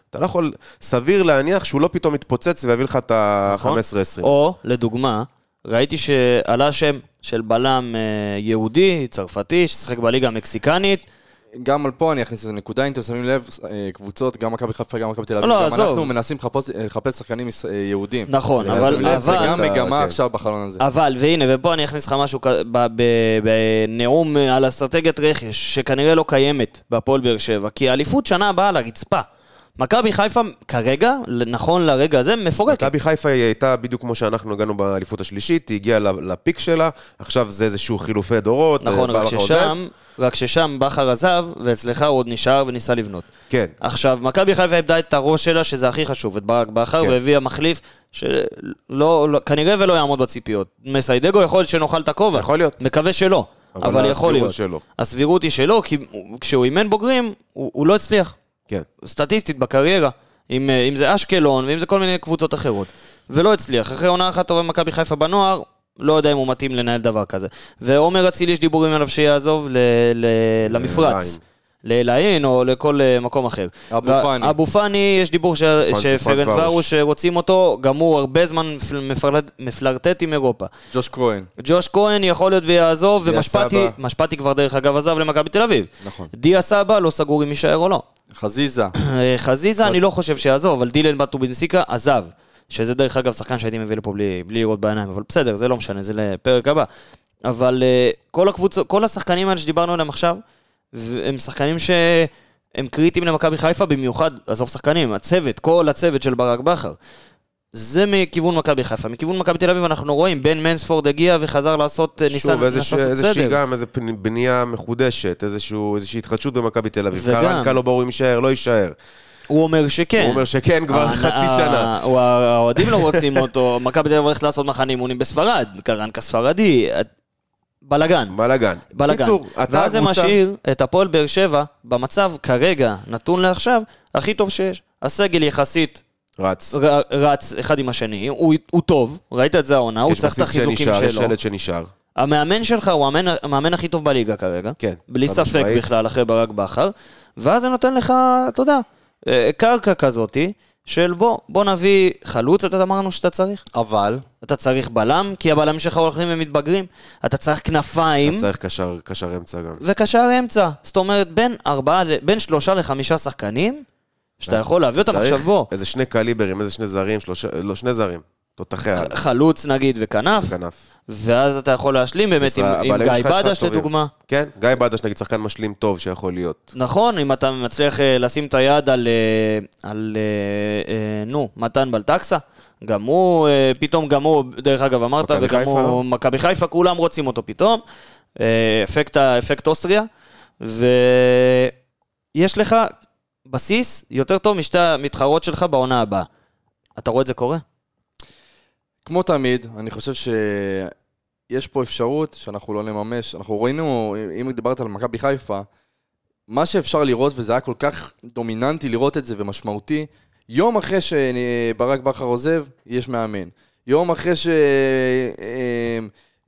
אתה לא יכול, סביר להניח שהוא לא פתאום יתפוצץ ויביא לך את נכון. ה-15-20. או, לדוגמה, ראיתי שעלה שם של בלם אה, יהודי, צרפתי, ששיחק בליגה המקסיקנית. גם על פה אני אכניס איזה נקודה, אם אתם שמים לב, אה, קבוצות, גם מכבי חיפה, גם מכבי תל אביב, לא, גם עזוב. אנחנו מנסים לחפש- אה, לחפש שחקנים אה, יהודים. נכון, אבל... זה גם אתה- מגמה כן. עכשיו בחלון הזה. אבל, והנה, ופה אני אכניס לך משהו כ- ב- ב- בנאום על אסטרטגיית רכש, שכנראה לא קיימת בהפועל באר שבע, כי האליפות שנה הבאה על הרצפה. מכבי חיפה כרגע, נכון לרגע הזה, מפורקת. מכבי חיפה היא הייתה בדיוק כמו שאנחנו הגענו באליפות השלישית, היא הגיעה לפיק שלה, עכשיו זה איזשהו חילופי דורות. נכון, אה, רק בכר עוזב. ששם, רק ששם בכר עזב, ואצלך הוא עוד נשאר וניסה לבנות. כן, עכשיו, מכבי חיפה איבדה את הראש שלה, שזה הכי חשוב, את ברק בכר, כן. והביאה מחליף שלא, לא, כנראה ולא יעמוד בציפיות. מסיידגו יכול להיות שנאכל את הכובע. יכול להיות. מקווה שלא, אבל, אבל יכול להיות. שלו. הסבירות היא שלא, כי הוא- כשהוא אימן בוגרים, הוא, הוא לא הצליח. כן. סטטיסטית בקריירה. אם, אה, אם זה אשקלון ואם זה כל מיני קבוצות אחרות. ולא הצליח. אחרי עונה אחת טובה במכבי חיפה בנוער, לא יודע אם הוא מתאים לנהל דבר כזה. ועומר אצילי יש דיבורים עליו שיעזוב ל, ל, למפרץ. לאלעין או לכל אה, מקום אחר. אבו פאני. אבו פאני, יש דיבור ש- פרנס- שפרנס פרנס ורוש רוצים אותו, גם הוא הרבה זמן מפל- מפלרט- מפלרטט עם אירופה. ג'וש כהן. ג'וש כהן יכול להיות ויעזוב, ומשפטי. משפטי כבר דרך אגב עזב למכבי תל אביב. נכון. דיה סבא לא סגור אם יישאר או לא. חזיזה. אה, חזיזה אני לא חושב שיעזוב, אבל דילן בטובינסיקה עזב. שזה דרך אגב שחקן שהייתי מביא לפה בלי, בלי לראות בעיניים, אבל בסדר, זה לא משנה, זה לפרק הבא. אבל אה, כל הקבוצות, כל השחקנים האלה שדיברנו עליהם עכשיו, הם שחקנים שהם קריטיים למכבי חיפה, במיוחד, עזוב שחקנים, הצוות, כל הצוות של ברק בכר. זה מכיוון מכבי חיפה. מכיוון מכבי תל אביב אנחנו רואים, בן מנספורד הגיע וחזר לעשות, אה, ניסה שוב, איזוש- לעשות איזושהי סדר. גם, איזו בנייה מחודשת, איזשהו- איזושהי התחדשות במכבי תל אביב. וגם- קרנקה לא ברור אם יישאר, לא יישאר. הוא אומר שכן. הוא אומר שכן כבר ה- חצי ה- שנה. האוהדים לא רוצים אותו, מכבי תל אביב הולכת לעשות מחנה אימונים בספרד, קרנקה ספרדי, בלאגן. בלאגן. בלאגן. אתה ואז זה. משאיר את הפועל באר שבע במצב כרגע, נתון לעכשיו, הכי טוב שיש. הסגל יחסית רץ. ר- רץ אחד עם השני, הוא, הוא טוב, ראית את זה העונה, הוא יש צריך את החיזוקים שנשאר, יש שלו. שלד שנשאר. המאמן שלך הוא המאמן, המאמן הכי טוב בליגה כרגע. כן, בלי ספק משמעית. בכלל, אחרי ברק בכר. ואז זה נותן לך, אתה יודע, אה, קרקע כזאתי, של בוא, בוא נביא חלוץ, אתה אמרנו שאתה צריך. אבל, אתה צריך בלם, כי הבלמים שלך הולכים ומתבגרים. אתה צריך כנפיים, אתה צריך קשר- קשר אמצע גם. וקשר אמצע. זאת אומרת, בין ארבעה, בין שלושה לחמישה שחקנים, שאתה יכול להביא אותם עכשיו בוא. איזה שני קליברים, איזה שני זרים, שלושה, לא, שני זרים. תותחי על, חלוץ נגיד וכנף, כנף. ואז אתה יכול להשלים באמת עם, עם גיא בדש. לדוגמה. כן, גיא בדש נגיד שחקן משלים טוב שיכול להיות. נכון, אם אתה מצליח אה, לשים את היד על, אה, על אה, נו, מתן בלטקסה, גם הוא, פתאום גם הוא, דרך אגב אמרת, וגם הוא, לא? מכבי חיפה, כולם רוצים אותו פתאום. אפקט, אפקט אוסטריה, ויש לך בסיס יותר טוב משתי המתחרות שלך בעונה הבאה. אתה רואה את זה קורה? כמו תמיד, אני חושב שיש פה אפשרות שאנחנו לא נממש. אנחנו ראינו, אם דיברת על מכבי חיפה, מה שאפשר לראות, וזה היה כל כך דומיננטי לראות את זה ומשמעותי, יום אחרי שברק בכר עוזב, יש מאמן. יום אחרי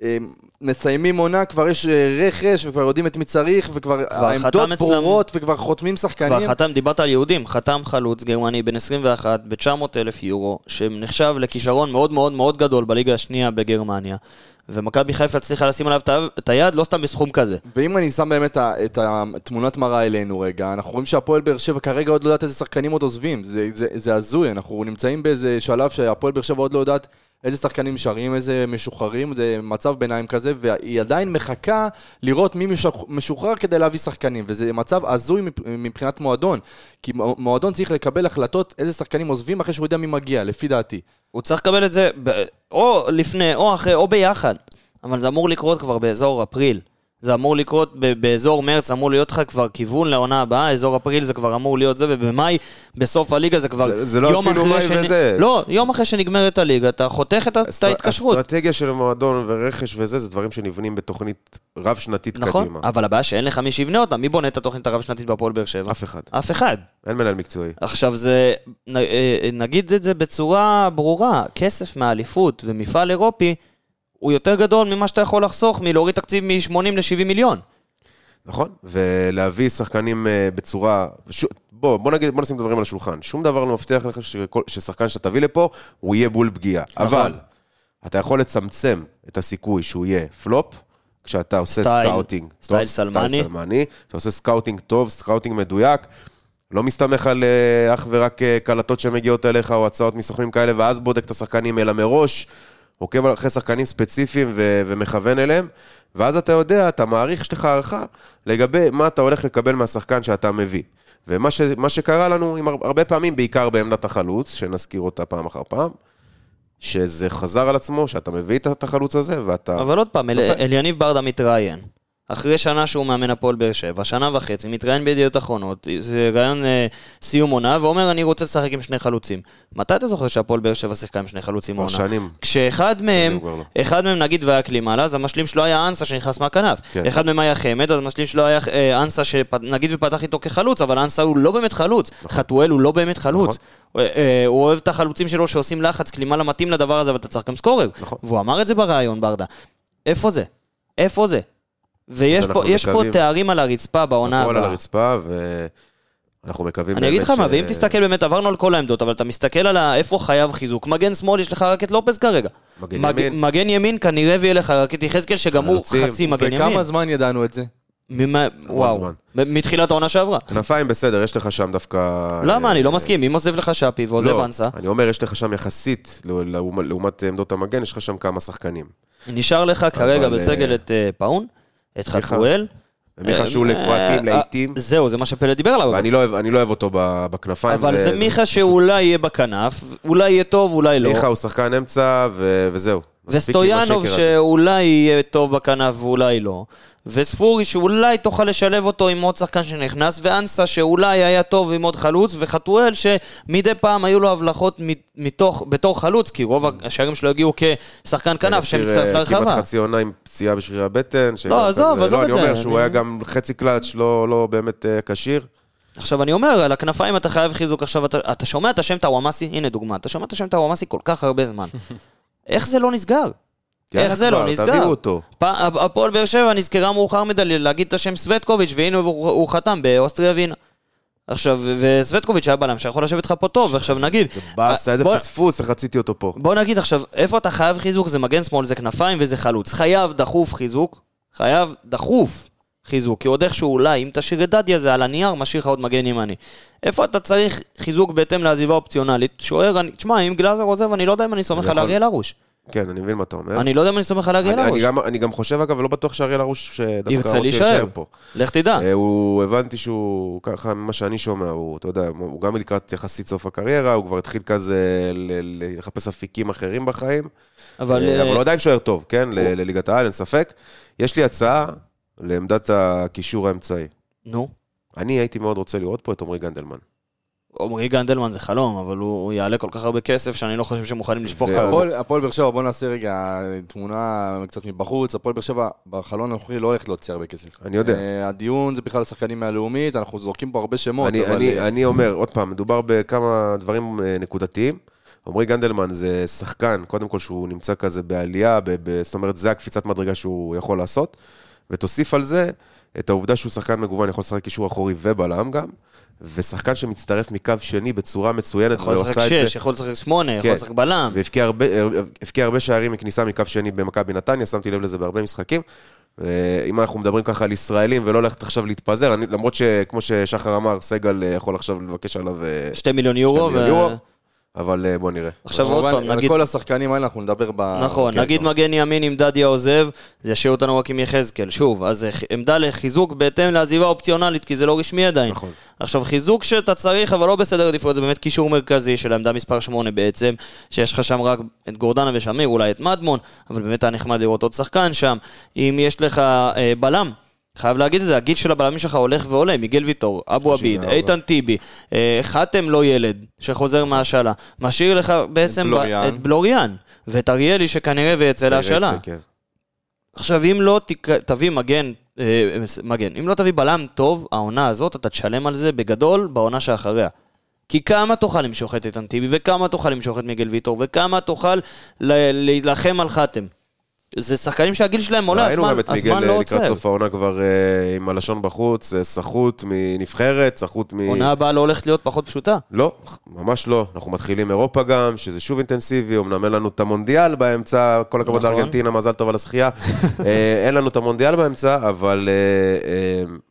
שמסיימים עונה, כבר יש אה, רכש, וכבר יודעים את מי צריך, וכבר העמדות ברורות, וכבר חותמים שחקנים. כבר חתם, דיברת על יהודים, חתם חלוץ גרמני בן 21 ב-900 אלף יורו, שנחשב לכישרון מאוד מאוד מאוד גדול בליגה השנייה בגרמניה. ומכבי חיפה הצליחה לשים עליו את היד, לא סתם בסכום כזה. ואם אני שם באמת את התמונת מראה אלינו רגע, אנחנו רואים שהפועל באר שבע כרגע עוד לא יודעת איזה שחקנים עוד עוזבים. זה, זה, זה הזוי, אנחנו נמצאים באיזה שלב שהפועל באר שבע עוד לא יודעת איזה שחקנים נשארים, איזה משוחררים, זה מצב ביניים כזה, והיא עדיין מחכה לראות מי משוח- משוחרר כדי להביא שחקנים, וזה מצב הזוי מבח- מבחינת מועדון, כי מועדון צריך לקבל החלטות איזה שחקנים עוזבים אחרי שהוא יודע מי מגיע, לפי דעתי. הוא צריך לקבל את זה או לפני, או אחרי, או ביחד. אבל זה אמור לקרות כבר באזור אפריל. זה אמור לקרות באזור מרץ, אמור להיות לך כבר כיוון לעונה הבאה, אזור אפריל זה כבר אמור להיות זה, ובמאי, בסוף הליגה זה כבר זה- זה לא יום אפילו מאי וזה. לא, יום אחרי שנגמרת הליגה, אתה חותך את אסטר- ההתקשרות. אסטרטגיה של מועדון ורכש וזה, זה דברים שנבנים בתוכנית רב-שנתית נכון, קדימה. אבל הבעיה שאין לך מי שיבנה אותה, מי בונה את התוכנית הרב-שנתית בהפועל באר שבע? אף אחד. אף אחד. אין מנהל מקצועי. עכשיו זה, נ- אה, נגיד את זה בצורה ברורה, כסף מהאליפות ומפעל אירופי הוא יותר גדול ממה שאתה יכול לחסוך מלהוריד תקציב מ-80 ל-70 מיליון. נכון, ולהביא שחקנים אה, בצורה... ש... בוא, בוא נגיד, בוא נשים את הדברים על השולחן. שום דבר לא מבטיח לך שכל, ששחקן שאתה תביא לפה, הוא יהיה בול פגיעה. נכון. אבל, אתה יכול לצמצם את הסיכוי שהוא יהיה פלופ, כשאתה עושה סטייל- סקאוטינג. סטייל טוב, סלמני. סטייל סלמני. אתה עושה סקאוטינג טוב, סקאוטינג מדויק. לא מסתמך על אה, אך ורק אה, קלטות שמגיעות אליך, או הצעות מסוכנים כאלה, ואז בודק את השחקנים, אלא מראש עוקב אחרי שחקנים ספציפיים ו- ומכוון אליהם, ואז אתה יודע, אתה מעריך, יש לך הערכה לגבי מה אתה הולך לקבל מהשחקן שאתה מביא. ומה ש- שקרה לנו עם הר- הרבה פעמים, בעיקר בעמדת החלוץ, שנזכיר אותה פעם אחר פעם, שזה חזר על עצמו, שאתה מביא את החלוץ הזה, ואתה... אבל עוד פעם, אל. אליניב ברדה מתראיין. אחרי שנה שהוא מאמן הפועל באר שבע, שנה וחצי, מתראיין בידיעות אחרונות, זה ראיון אה, סיום עונה, ואומר, אני רוצה לשחק עם שני חלוצים. מתי אתה זוכר שהפועל באר שבע שיחקה עם שני חלוצים כבר העונה? שנים. כשאחד מהם. אחד מהם נגיד והיה קלימאלה, אז המשלים שלו היה אנסה שנכנס מהכנף. כן. אחד מהם היה חמד, אז המשלים שלו היה אה, אנסה שנגיד ופתח איתו כחלוץ, אבל אנסה הוא לא באמת חלוץ. חתואל הוא לא באמת חלוץ. נכון. אה, אה, הוא אוהב את החלוצים שלו שעושים לחץ, קלימאלה מתאים לדבר הזה, ואתה צריך גם סקורר. נכון. והוא אמר את זה בריאיון, ברדה. איפה זה? איפה זה? ויש פה, יש פה מקווים- תארים על הרצפה בעונה הכל על הבאה. הרצפה, ואנחנו מקווים אני אגיד לך מה, ש- ואם תסתכל באמת, עברנו על כל העמדות, אבל אתה מסתכל על ה- איפה חייב חיזוק. מגן שמאל, יש לך רק את לופס כרגע. מגן מג- ימין. מגן ימין כנראה ויהיה לך רק את יחזקאל, שגם הוא. חצי מגן ימין. וכמה זמן ידענו את זה? ממה- וואו. זמן. מתחילת העונה שעברה. כנפיים בסדר, יש לך שם דווקא... למה? אה, אני לא מסכים. אם עוזב לך שפי ועוזב לא, אנסה, אני אומר, יש לך שם יחסית, לעומת- לעומת עמדות המגן, יש לך שם כמה שחקנים. נשאר לך כרגע בסגל אה, את אה, פאון, את. חתואל. ומיכה שהוא אה, לפרקים, אה, לעיתים, זהו, זה מה שפלד דיבר עליו. ואני לא אוהב- אני לא אותו בכנפיים. אבל זה מיכה שאולי יהיה בכנף, אולי יהיה טוב, אולי לא. מיכה הוא שחקן אמצע, וזהו. וסטויאנוב. שאולי יהיה טוב בכנף ואולי לא. וספורי שאולי תוכל לשלב אותו עם עוד שחקן שנכנס, ואנסה שאולי היה טוב עם עוד חלוץ, וחתואל שמדי פעם היו לו הבלחות מתוך, בתור חלוץ, כי רוב השערים שלו הגיעו כשחקן כנף נזכיר, שמצטרף אה, להרחבה. כמעט חצי עונה עם פציעה בשרירי הבטן. שגם עזוב, עזוב לא, את אני זה, אומר שהוא אני- היה גם חצי קלאץ', לא לא באמת אה, כשיר. עכשיו אני אומר, על הכנפיים אתה חייב חיזוק. עכשיו אתה, אתה שומע את השם טאוואמאסי, הנה דוגמה, אתה שומע את השם טאוואמאסי כל כך הרבה זמן. איך זה לא נסגר? איך יאללה זה לא נסגר? תביאו אותו. הפועל באר שבע נזכרה מאוחר מדי להגיד את השם סווטקוביץ', והנה הוא, הוא חתם באוסטריה ווינה. עכשיו, וסווטקוביץ' היה בלם שיכול לשבת לך פה טוב, ועכשיו נגיד... זה באסה, איזה פספוס, איך רציתי אותו פה. בוא נגיד עכשיו, איפה אתה חייב חיזוק? זה מגן שמאל, זה כנפיים וזה חלוץ. חייב דחוף חיזוק, חייב דחוף חיזוק, כי עוד איכשהו אולי, אם תשאיר את דדיה זה על הנייר, משאיר לך עוד מגן ימני. איפה אתה צריך חיזוק בהתאם לעזיבה אופציונלית? שוער, תשמע, אם גלאזר עוזב, אני לא יודע אם אני סומך על אריאל הרוש. כן, אני מבין מה אתה אומר. אני לא יודע אם אני סומך על אריאל הרוש. אני גם חושב, אגב, ולא בטוח שאריאל הרוש שדווקא ירצה רוצה להישאר. פה. לך תדע. אה, הוא, הבנתי שהוא, ככה ממה שאני שומע, הוא, אתה יודע, הוא גם לקראת יחסית סוף הקריירה, הוא כבר התחיל כזה לחפש אפיקים אחרים בחיים, אבל... אה, אבל אה, הוא עדיין שוער טוב, כן, לליגת העל, אין ספק. יש לי הצעה לעמדת הקישור האמצעי. נו. אני הייתי מאוד רוצה לראות פה את עמרי גנדלמן. עמרי גנדלמן זה חלום, אבל הוא הוא יעלה כל כך הרבה כסף שאני לא חושב שהם מוכנים לשפוך ככה. הפועל- הפועל באר שבע, בוא נעשה רגע תמונה קצת מבחוץ. הפועל באר שבע בחלון הנוכחי לא הולך להוציא הרבה כסף. אני יודע. אה, הדיון זה בכלל השחקנים מהלאומית, אנחנו זורקים פה הרבה שמות, אני, אבל... אני, אה, אני אומר, עוד פעם, מדובר בכמה דברים אה, נקודתיים. עמרי גנדלמן זה שחקן, קודם כל שהוא נמצא כזה בעלייה, ב, ב, זאת אומרת, זה הקפיצת מדרגה שהוא יכול לעשות. ותוסיף על זה את העובדה שהוא שחקן מגוון, יכול לשחק קישור אחורי ובלם גם, ושחקן שמצטרף מקו שני בצורה מצוינת, יכול לשחק שש, יכול לשחק שמונה, יכול כן. לשחק בלם. והבקיע הרבה, הרבה שערים מכניסה מקו שני במכבי נתניה, שמתי לב לזה בהרבה משחקים. אם אנחנו מדברים ככה על ישראלים ולא ללכת עכשיו להתפזר, אני, למרות שכמו ששחר אמר, סגל אה, יכול עכשיו לבקש עליו... אה, שתי מיליון יורו. מיליון ו- יורו. אבל אה, בוא נראה. עכשיו עוד פעם, על נגיד... כל השחקנים האלה אנחנו נדבר ב... נכון, כן, נגיד כמובן. מגן ימין עם דדיה עוזב, זה ישאיר אותנו רק עם יחזקאל. שוב, אז זה עמדה לחיזוק בהתאם לעזיבה אופציונלית, כי זה לא רשמי עדיין. נכון. עכשיו, חיזוק שאתה צריך, אבל לא בסדר עדיפויות, זה באמת קישור מרכזי של העמדה מספר 8 בעצם, שיש לך שם רק את גורדנה ושמיר, אולי את מדמון, אבל באמת היה נחמד לראות עוד שחקן שם. אם יש לך אה, בלם, חייב להגיד את זה, הגיל של הבלמים שלך הולך ועולה, מיגל ויטור, אבו עביד, 34. איתן טיבי, אה, חתם לא ילד, שחוזר מהשאלה. משאיר לך בעצם. את בלוריאן, ואת אריאלי שכנראה ויצא להשאלה. כן. עכשיו, אם לא. תביא מגן, אה, מגן, אם לא תביא בלם טוב, העונה הזאת, אתה תשלם על זה בגדול בעונה שאחריה. כי כמה תוכל למשוך את איתן טיבי, וכמה תוכל למשוך את מיגל ויטור, וכמה תוכל להילחם על חתם. זה שחקנים שהגיל שלהם עולה, ראינו הזמן, גם את מיגל לא אה, לקראת עוצר. סוף העונה כבר אה, עם הלשון בחוץ, אה, סחוט מנבחרת, סחוט מ... עונה הבאה לא הולכת להיות פחות פשוטה. לא, ממש לא. אנחנו מתחילים אירופה גם, שזה שוב אינטנסיבי, אמנם אין לנו את המונדיאל באמצע, כל הכבוד נכון. לארגנטינה, מזל טוב על הזכייה. אה, אין לנו את המונדיאל באמצע, אבל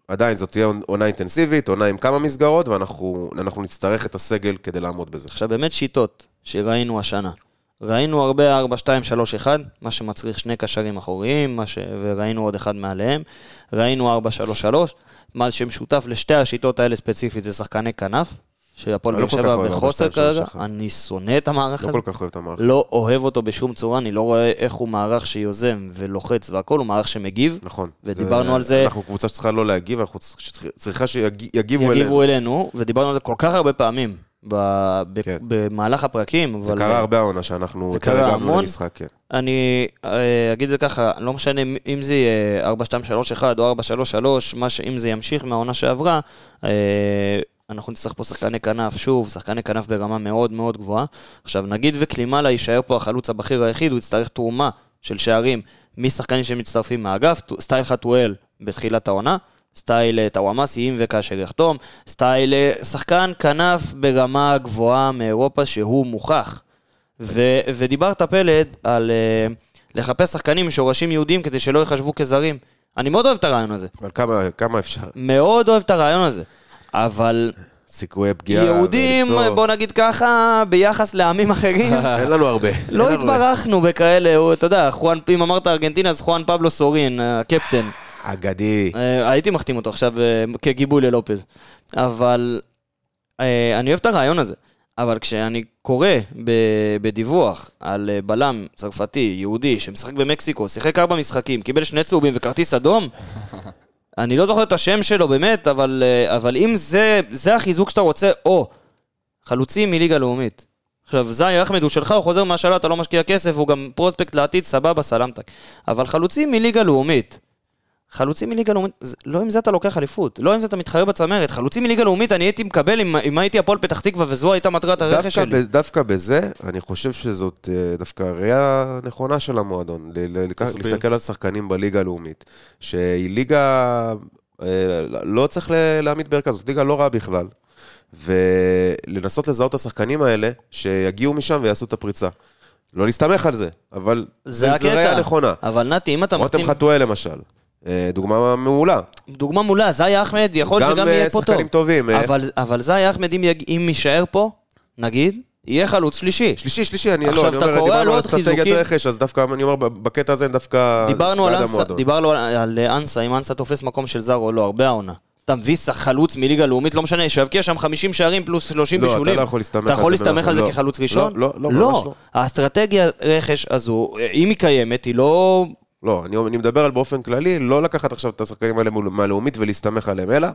עדיין זאת תהיה עונה אינטנסיבית, עונה עם כמה מסגרות, ואנחנו אנחנו נצטרך את הסגל כדי לעמוד בזה. עכשיו, באמת שיטות שראינו השנה. ראינו הרבה 4, 2, 3, 1, מה שמצריך שני קשרים אחוריים, ש... וראינו עוד אחד מעליהם. ראינו 4, 3, 3, מה שמשותף לשתי השיטות האלה ספציפית זה שחקני כנף, שהפועל באר לא כל שבע כך אוהב 4, בחוסר 2, 3, כרגע. 1. אני שונא את המערך לא הזה. כל כך אוהב את המערכת. לא אוהב אותו בשום צורה, אני לא רואה איך הוא מערך שיוזם ולוחץ והכל, הוא מערך שמגיב. נכון. ודיברנו על זה- אנחנו קבוצה שצריכה לא להגיב, אנחנו צריכה שיגיבו אלינו. יגיבו אלינו, ודיברנו על זה כל כך הרבה פעמים ב- ב- כן. במהלך הפרקים. זה אבל- קרה הרבה העונה שאנחנו זה יותר הגבנו. למשחק, כן. אני אה, אגיד זה ככה, לא משנה אם זה יהיה 4-2-3-1 או 4-3-3, מה ש- אם זה ימשיך מהעונה שעברה, אה, אנחנו נצטרך פה שחקני כנף, שוב, שחקני כנף ברמה מאוד מאוד גבוהה. עכשיו, נגיד וקלימלה יישאר פה החלוץ הבכיר היחיד, הוא יצטרך תרומה של שערים משחקנים שמצטרפים מהאגף, סטייל חתואל בתחילת העונה. סטייל טוואמאסי אם וכאשר יחתום, סטייל שחקן כנף ברמה גבוהה מאירופה שהוא מוכח. ו- ודיברת פלד על אה, לחפש שחקנים עם שורשים יהודיים כדי שלא ייחשבו כזרים. אני מאוד אוהב את הרעיון הזה. אבל כמה- כמה אפשר? מאוד אוהב את הרעיון הזה. אבל סיכויי פגיעה. יהודים, וליצור. בוא נגיד ככה, ביחס לעמים אחרים, אין לנו הרבה. לא. התברכנו בכאלה, אתה יודע, חואן, אם אמרת ארגנטינה, אז חואן פבלו סורין, הקפטן. אגדי. אה, הייתי מחתים אותו עכשיו אה, כגיבוי ללופז. אבל אה, אני אוהב את הרעיון הזה. אבל כשאני קורא בדיווח על בלם צרפתי, יהודי, שמשחק במקסיקו, שיחק ארבע משחקים, קיבל שני צהובים וכרטיס אדום, אני לא זוכר את השם שלו באמת, אבל, אבל אם זה, זה החיזוק שאתה רוצה, או חלוצים מליגה לאומית. עכשיו, זאי אחמד הוא שלך, הוא חוזר מהשאלה, אתה לא משקיע כסף, הוא גם פרוספקט לעתיד, סבבה, סלמתק. אבל חלוצים מליגה לאומית, חלוצים מליגה לאומית, לא עם זה אתה לוקח אליפות, לא עם זה אתה מתחרה בצמרת. חלוצים מליגה לאומית אני הייתי מקבל אם, אם הייתי הפועל פתח תקווה וזו הייתה מטרת הרכש שלי. ב, דווקא בזה, אני חושב שזאת אה, דווקא ראייה נכונה של המועדון. ל- ל-. להסתכל על שחקנים בליגה הלאומית, שהיא ליגה, אה, לא צריך להעמיד בערכה, זאת ליגה לא רעה בכלל. ולנסות לזהות את השחקנים האלה, שיגיעו משם ויעשו את הפריצה. לא להסתמך על זה, אבל זה זה, זה. ראייה נכונה. אבל נתי, אם אתה רותם מחתים... חתואל למשל, דוגמה מעולה. דוגמה מולה, זאי אחמד, יכול גם, שגם אה, יהיה פה טוב. שחקנים טובים, אה. אבל, אבל זאי אחמד, אם, יג... אם יישאר פה, נגיד, יהיה חלוץ שלישי. שלישי, שלישי, אני לא, אני אתה אומר, דיברנו על אסטרטגיית? רכש, אז דווקא, אני אומר, בקטע הזה דווקא דיברנו על אנסה. דיברנו על, על אנסה, אם אנסה תופס מקום של זר או לא, הרבה העונה. אתה מביא חלוץ מליגה לאומית, לא משנה, שיבקיע שם 50 שערים פלוס 30 לא, אתה בישולים. לא יכול להסתמך אתה על יכול זה, להסתמך על זה לא. כחלוץ ראשון? לא, לא, לא, לא. האסטרטגיה רכש הזו, אם היא קיימת, היא לא... לא, אני, אני מדבר על באופן כללי, לא לקחת עכשיו את השחקנים האלה מהלאומית ולהסתמך עליהם, אלא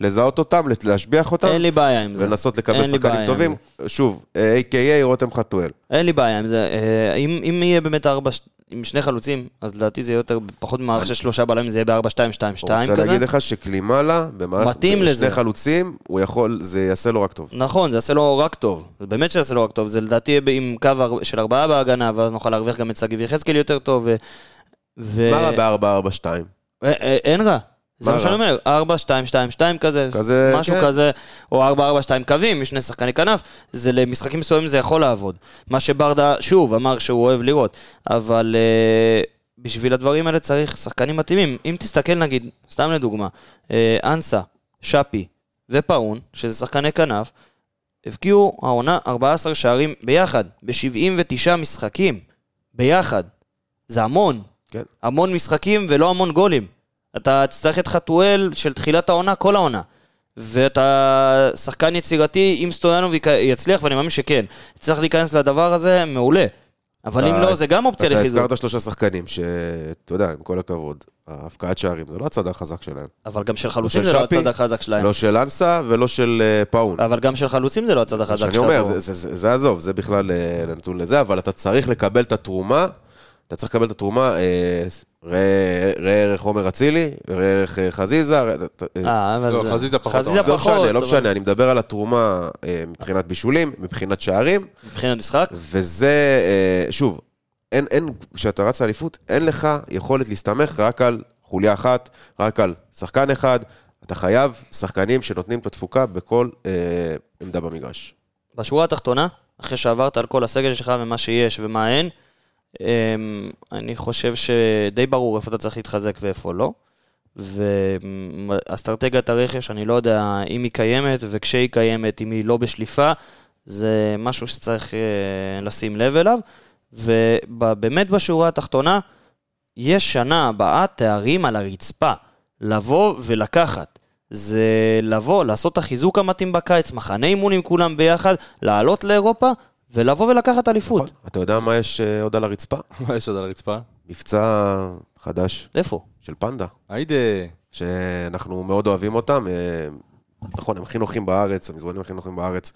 לזהות אותם, להשביח אותם, אין לי בעיה עם זה. ולנסות לקבל שחקנים טובים. שוב, אה, A.K.A. רותם חתואל. אין לי בעיה עם זה. אה, אם, אם יהיה באמת ארבע, עם שני חלוצים, אז לדעתי זה יהיה יותר, פחות ממערך של שלושה בלמים, זה יהיה ב-4-2-2-2 אני רוצה כזה. להגיד לך שקלימלה, במערכת מתאים שני לזה. חלוצים, הוא יכול, זה יעשה לו רק טוב. נכון, זה יעשה לו רק טוב. זה באמת שיעשה לו רק טוב. זה לדעתי יהיה עם קו של ארבעה בהגנה, ואז נוכל להרוויח גם את שגיב יחזקאל יותר טוב. ו... ו... מה רע ב-4-4-2? אה, אה, אין רע. זה מה שאני? אומר, 4, 2, 2, 2 כזה, כזה, משהו כן. כזה, או 4, 4, 2 קווים, עם שני שחקני כנף, זה למשחקים מסוימים זה יכול לעבוד. מה שברדה, שוב, אמר שהוא אוהב לראות, אבל אה, בשביל הדברים האלה צריך שחקנים מתאימים. אם תסתכל נגיד, סתם לדוגמה, אה, אנסה, שפי ופאון, שזה שחקני כנף, הבקיעו העונה 14 שערים ביחד, ב-79 משחקים, ביחד. זה המון. כן. המון משחקים ולא המון גולים. אתה תצטרך את חתואל של תחילת העונה, כל העונה. ואתה שחקן יצירתי, אם סטויאנוב יצליח, ואני מאמין שכן, צריך להיכנס לדבר הזה, מעולה. אבל אם אתה- לא, זה גם אופציה אתה לחיזוק. הזכרת שלושה שחקנים, שאתה יודע, עם כל הכבוד, ההפקעת שערים, זה לא הצד החזק שלהם. אבל גם של לא חלוצים זה לא הצד החזק שלהם. לא של אנסה ולא של אה, פאון. אבל גם של חלוצים זה לא הצד החזק שלהם. אומר, זה- זה- זה זה עזוב, זה בכלל אה, נתון לזה, אבל אתה צריך לקבל את התרומה, אתה צריך לקבל את התרומה, אה, ראה ערך עומר אצילי, ראה ערך אה, חזיזה, אה, לא, זה- חזיזה פחות. לא. משנה, לא משנה, אני מדבר על התרומה מבחינת בישולים, מבחינת שערים, מבחינת משחק, וזה, שוב, אין, אין, כשאתה רץ לאליפות, אין לך יכולת להסתמך רק על חוליה אחת, רק על שחקן אחד, אתה חייב שחקנים שנותנים את התפוקה בכל אה, עמדה במגרש. בשורה התחתונה, אחרי שעברת על כל הסגל שלך ומה שיש ומה אין, אני חושב שדי ברור איפה אתה צריך להתחזק ואיפה לא. ואסטרטגיית הרכש, אני לא יודע אם היא קיימת, וכשהיא קיימת, אם היא לא בשליפה, זה משהו שצריך אה, לשים לב אליו. ובאמת בשורה התחתונה, יש שנה הבאה תארים על הרצפה. לבוא ולקחת. זה לבוא, לעשות את החיזוק המתאים בקיץ, מחנה אימון עם כולם ביחד, לעלות לאירופה ולבוא ולקחת אליפות. נכון? אתה יודע מה יש אה, עוד על הרצפה? מה יש עוד על הרצפה? מבצע חדש איפה? של פנדה, היידה. שאנחנו מאוד אוהבים אותם. אה, נכון, הם הכי נוחים בארץ, המזרונים הכי נוחים בארץ,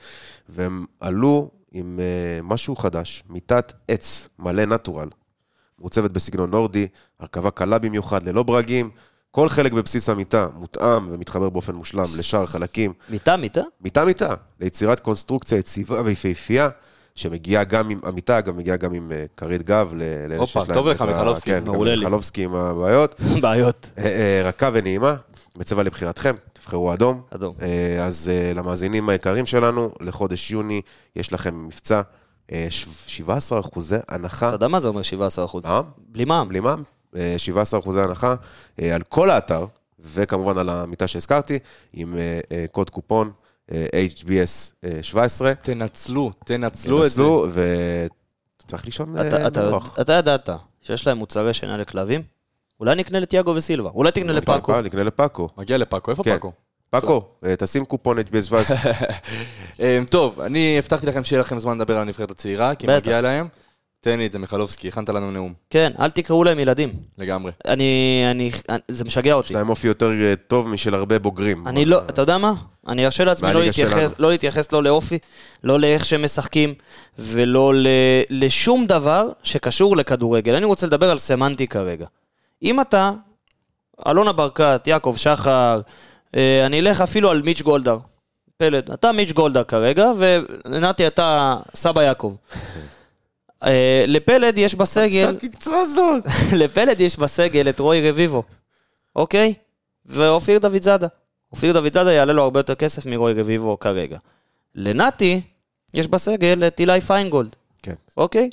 והם עלו עם אה, משהו חדש, מיטת עץ מלא נטורל, מעוצבת בסגנון נורדי, הרכבה קלה במיוחד, ללא ברגים. כל חלק בבסיס המיטה מותאם ומתחבר באופן מושלם לשאר החלקים. מיטה, מיטה? מיטה מיטה, ליצירת קונסטרוקציה יציבה ויפהפייה, שמגיעה גם עם, המיטה גם מגיעה גם עם אה, כרית גב, ל- לאלה הופה, שיש להם טוב לך, מיכלובסקי. כן, מעולה לי. מיכלובסקי עם הבעיות. בעיות. אה, אה, רכה ונעימה, בצבע לבחירתכם, תבחרו אדום. אדום. אז למאזינים היקרים שלנו, לחודש יוני יש לכם מבצע, אה, ש- 17 אחוזי הנחה. אתה יודע מה זה אומר 17 אחוז? מע"מ? בלי מע"מ. בלי מע"מ, אה, 17 אחוזי הנחה על כל האתר, וכמובן על המיטה שהזכרתי, עם קוד קופון HBS אה, 17. תנצלו, תנצלו את זה. תנצלו, וצריך לישון אתה- אה, אתה- ידעת שיש להם מוצרי שינה לכלבים? אולי נקנה לתיאגו וסילבה. אולי תקנה לפאקו. פאקו, נקנה לפאקו. מגיע לפאקו, איפה כן. פאקו? פאקו, אה, תשים קופון HBS 17. אה, טוב, אני הבטחתי לכם שיהיה לכם זמן לדבר על הנבחרת הצעירה, כי. מגיע להם. תן לי את זה, מיכלובסקי, הכנת לנו נאום, כן, אל תקראו להם ילדים. לגמרי. אני... אני... זה משגע אותי. יש להם אופי יותר אה, טוב משל הרבה בוגרים. אני לא, אתה יודע מה? אני ארשה לעצמי לא להתייחס. לא להתייחס לא לאופי, לא לאיך שהם משחקים, ולא ל, לשום דבר שקשור לכדורגל. אני רוצה לדבר על סמנטיקה רגע. אם אתה, אלונה ברקת, יעקב שחר, אה, אני אלך אפילו על מיץ' גולדהר. פלד, אתה מיץ' גולדהר כרגע, ונתי אתה סבא יעקב. אה, לפלד יש בסגל... הקיצרה הזאת. לפלד יש בסגל את רוי רביבו, אוקיי? ואופיר דוד זאדה. אופיר דוד זאדה יעלה לו הרבה יותר כסף מרוי רביבו כרגע. לנתי יש בסגל את אילי פיינגולד, כן. אוקיי?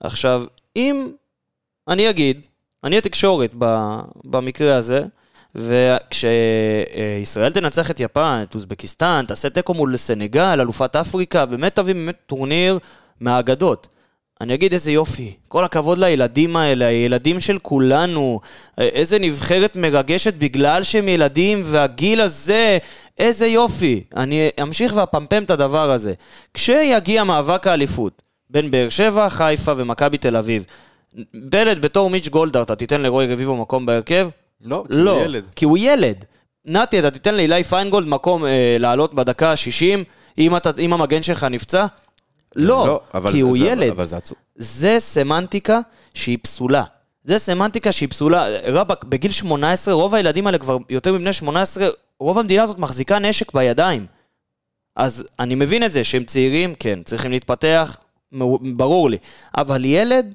עכשיו, אם אני אגיד, אני התקשורת ב, במקרה הזה, וכשישראל תנצח את יפן, את אוזבקיסטן, תעשה תיקו מול סנגל, אלופת אפריקה, באמת תביא באמת טורניר מהאגדות. אני אגיד איזה יופי, כל הכבוד לילדים האלה, הילדים של כולנו, איזה נבחרת מרגשת בגלל שהם ילדים, והגיל הזה, איזה יופי. אני אמשיך ואפמפם את הדבר הזה. כשיגיע מאבק האליפות בין באר שבע, חיפה ומכבי תל אביב, פלד בתור מיץ' גולדהר, אתה תיתן לרועי רביבו מקום בהרכב? לא, כי לא, הוא ילד. כי הוא ילד. נתי, אתה תיתן לאילי פיינגולד מקום אה, לעלות בדקה ה-60, אם, אתה- אם המגן שלך נפצע? לא, אבל כי הוא זה- ילד. אבל זה עצוב. זה סמנטיקה שהיא פסולה. זה סמנטיקה שהיא פסולה. רבאק, בגיל 18, רוב הילדים האלה כבר יותר מבני 18, רוב המדינה הזאת מחזיקה נשק בידיים. אז אני מבין את זה, שהם צעירים, כן, צריכים להתפתח, ברור לי. אבל ילד,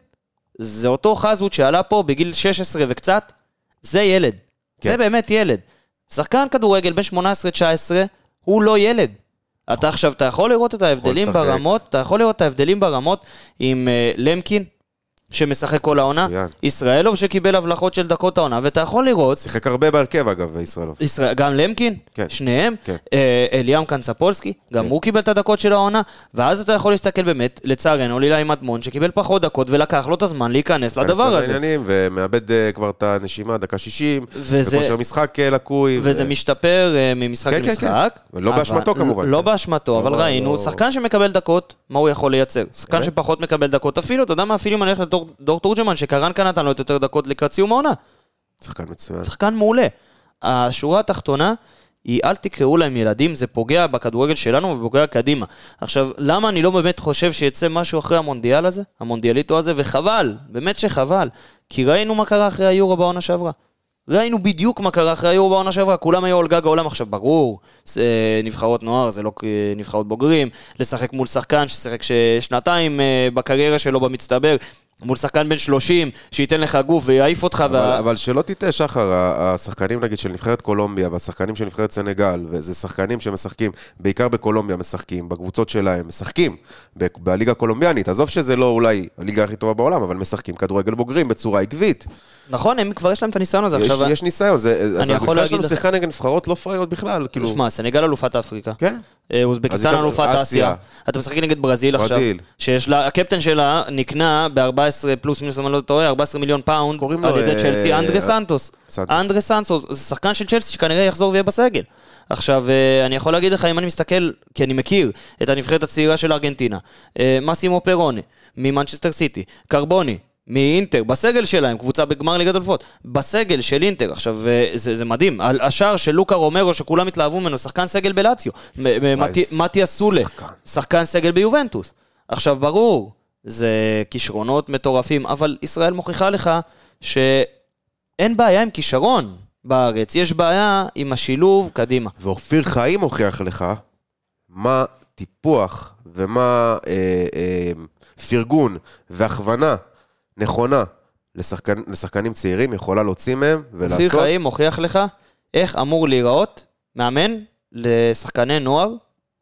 זה אותו חזות שעלה פה בגיל 16 וקצת, זה ילד. כן. זה באמת ילד. שחקן כדורגל בן 18-19, הוא לא ילד. אתה עכשיו, אתה יכול לראות את ההבדלים. ברמות, אתה יכול לראות את ההבדלים ברמות עם uh, למקין, שמשחק כל העונה, מצוין. ישראלוב שקיבל הבלחות של דקות העונה, ואתה יכול לראות, שיחק הרבה בהרכב אגב, ישראלוב. ישראל, גם למקין, כן. שניהם, כן. אה, אליאם קנצפולסקי, גם כן. הוא קיבל את הדקות של העונה, ואז אתה יכול להסתכל באמת, לצערנו, לילי מדמון, שקיבל פחות דקות, ולקח לו את הזמן להיכנס לדבר הזה. לעניינים, ומאבד אה, כבר את הנשימה, דקה 60, וזה- וכושר משחק אה, לקוי. וזה ו- משתפר אה, ממשחק כן, כן, למשחק. כן. לא אבל- באשמתו כמובן, לא כן. באשמתו, אבל לא, ראינו, לא. שחקן שמקבל דקות, מה הוא יכול לייצר? שחקן? שפחות מקבל דקות, אפילו, אתה יודע מה, אפילו אם אני הולך לדור תורג'מן, שקרנקה נתן לו את יותר דקות לקראת סיום העונה. שחקן מצוין. שחקן מעולה. השורה התחתונה היא אל תקראו להם ילדים, זה פוגע בכדורגל שלנו ופוגע קדימה. עכשיו, למה אני לא באמת חושב שיצא משהו אחרי המונדיאל הזה, המונדיאליטו הזה, וחבל, באמת שחבל. כי ראינו מה קרה אחרי היורו בעונה שעברה. ראינו בדיוק מה קרה אחרי היורו בעונה שעברה, כולם היו על גג העולם עכשיו, ברור, זה נבחרות נוער, זה לא אה, נבחרות בוגרים, לשחק מול שחקן ששיחק שנתיים אה, בקריירה שלו במצטבר, מול שחקן בן 30, שייתן לך גוף ויעיף אותך, אבל, וה- אבל שלא תטעה, שחר, השחקנים נגיד של נבחרת קולומביה והשחקנים של נבחרת סנגל, וזה שחקנים שמשחקים, בעיקר בקולומביה משחקים, בקבוצות שלהם, משחקים ב- בליגה הקולומביאנית. עזוב שזה לא אולי הליגה הכי טובה בעולם, אבל משחקים כדורגל בוגרים בצורה עקבית. נכון, הם כבר יש להם את הניסיון הזה. יש, עכשיו, יש ניסיון, זה, אז יכול להגיד שלנו לך- שיחקה נגד נבחרות לא פראיות בכלל, כאילו... שמע, סנגל אלופת אפריקה. כן. אה, אוזבקיסטן אלופת אסיה. אתה משחק נגד ברזיל עכשיו. ברזיל. שיש לה, הקפטן שלה נקנה ב-14 פלוס מינוס, אם אני לא טועה, 14 מיליון פאונד. על לו, ידי אה, צ'לסי, אנדרה אה, סנטוס. אנדרה סנטוס, זה שחקן של צ'לסי שכנראה יחזור ויהיה בסגל. עכשיו, אני יכול להגיד לך, אם אני מסתכל, כי אני מכיר את הנבחרת הצעירה של ארגנטינה, מסימו פרוני, ממנצ'סטר סיטי, קרבוני, מאינטר, בסגל שלהם, קבוצה בגמר ליגת אלופות, בסגל של אינטר, עכשיו, אה, זה, זה מדהים, על השער של לוקה רומרו, שכולם התלהבו ממנו, שחקן סגל מתי- מתיה סולה, שחקן. שחקן סגל ביובנטוס. עכשיו, ברור, זה כישרונות מטורפים, אבל ישראל מוכיחה לך שאין בעיה עם כישרון בארץ, יש בעיה עם השילוב קדימה. ואופיר חיים הוכיח לך מה טיפוח ומה אה, אה, פרגון והכוונה נכונה לשחקן, לשחקנים צעירים יכולה להוציא מהם ולעשות. חיים מוכיח לך איך אמור להיראות מאמן לשחקני נוער,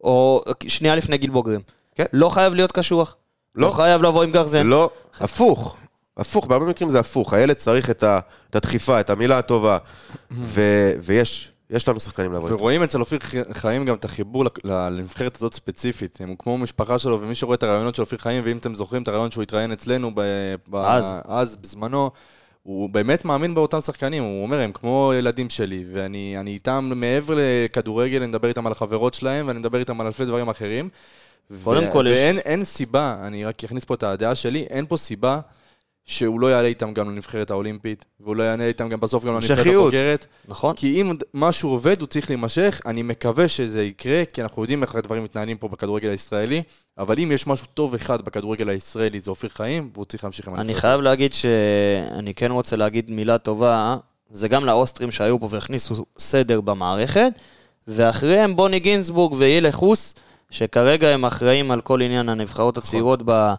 או שנייה לפני גיל בוגרים. כן. לא חייב להיות קשוח. לא, לא. חייב לבוא עם גרזן. לא, הפוך. הפוך, בהרבה מקרים זה הפוך. הילד צריך את, ה, את הדחיפה, את המילה הטובה, ו, ויש יש לנו שחקנים לעבוד. ורואים אצל אופיר חיים גם את החיבור לנבחרת הזאת ספציפית. הם כמו משפחה שלו, ומי שרואה את הרעיונות של אופיר חיים, ואם אתם זוכרים את הרעיון שהוא התראיין אצלנו ב- אז. אז, בזמנו, הוא באמת מאמין באותם שחקנים, הוא אומר, הם כמו ילדים שלי, ואני אני איתם מעבר לכדורגל, אני מדבר איתם על החברות שלהם, ואני מדבר איתם על אלפי דברים אחרים. קודם כל יש- ואין אין סיבה, אני רק אכניס פה את הדעה שלי, אין פה סיבה שהוא לא יעלה איתם גם לנבחרת האולימפית, והוא לא יעלה איתם גם בסוף גם לנבחרת. הבוגרת. נכון? כי אם משהו עובד, הוא צריך להימשך. אני מקווה שזה יקרה, כי אנחנו יודעים איך הדברים מתנהלים פה בכדורגל הישראלי, אבל אם יש משהו טוב אחד בכדורגל הישראלי, זה אופיר חיים, והוא צריך להמשיך עם אני הנבחרת. חייב להגיד שאני כן רוצה להגיד מילה טובה, זה גם לאוסטרים שהיו פה והכניסו סדר במערכת, ואחריהם בוני גינזבורג והילה חוס, שכרגע הם אחראים על כל עניין הנבחרות הצעירות ב,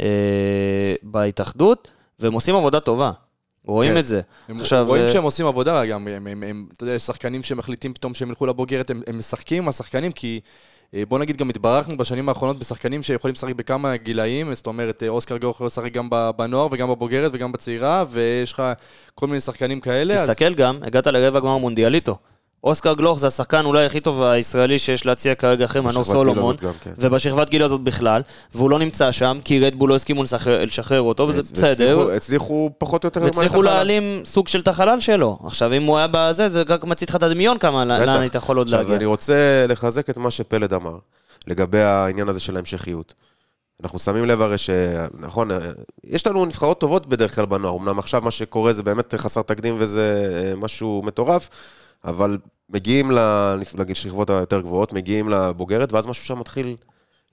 אה, בהתאחדות, והם עושים עבודה טובה. רואים כן. את זה. הם עכשיו, רואים אה, שהם עושים עבודה, גם הם, הם, הם, אתה יודע, יש שחקנים שמחליטים פתאום שהם ילכו לבוגרת, הם, הם משחקים עם השחקנים, כי אה, בוא נגיד גם התברכנו בשנים האחרונות בשחקנים שיכולים לשחק בכמה גילאים, זאת אומרת, אה, אוסקר גור יכול לשחק גם ב- בנוער וגם בבוגרת וגם בצעירה, ויש לך כל מיני שחקנים כאלה. אז- תסתכל גם, הגעת לרבע גמר מונדיאליטו. אוסקר גלוך זה השחקן אולי הכי טוב הישראלי שיש להציע כרגע אחרי מנור סולומון, כן. ובשכבת גיל הזאת בכלל, והוא לא נמצא שם, כי רדבול לא הסכימו לשחרר- אותו, וזה בסדר. הצליחו פחות או יותר... החלל. להעלים סוג של את החלל שלו. עכשיו, אם הוא היה בזה, זה רק מצית לך את הדמיון כמה. לאן היית יכול עוד עכשיו, להגיע. אני רוצה לחזק את מה שפלד אמר, לגבי העניין הזה של ההמשכיות. אנחנו שמים לב הרי ש... נכון, אה, יש לנו נבחרות טובות בדרך כלל בנוער, אמנם עכשיו מה שקורה זה באמת חסר תקדים וזה אה, משהו מטורף, אבל מגיעים ל- לשכבות היותר גבוהות, מגיעים לבוגרת, ואז משהו שם מתחיל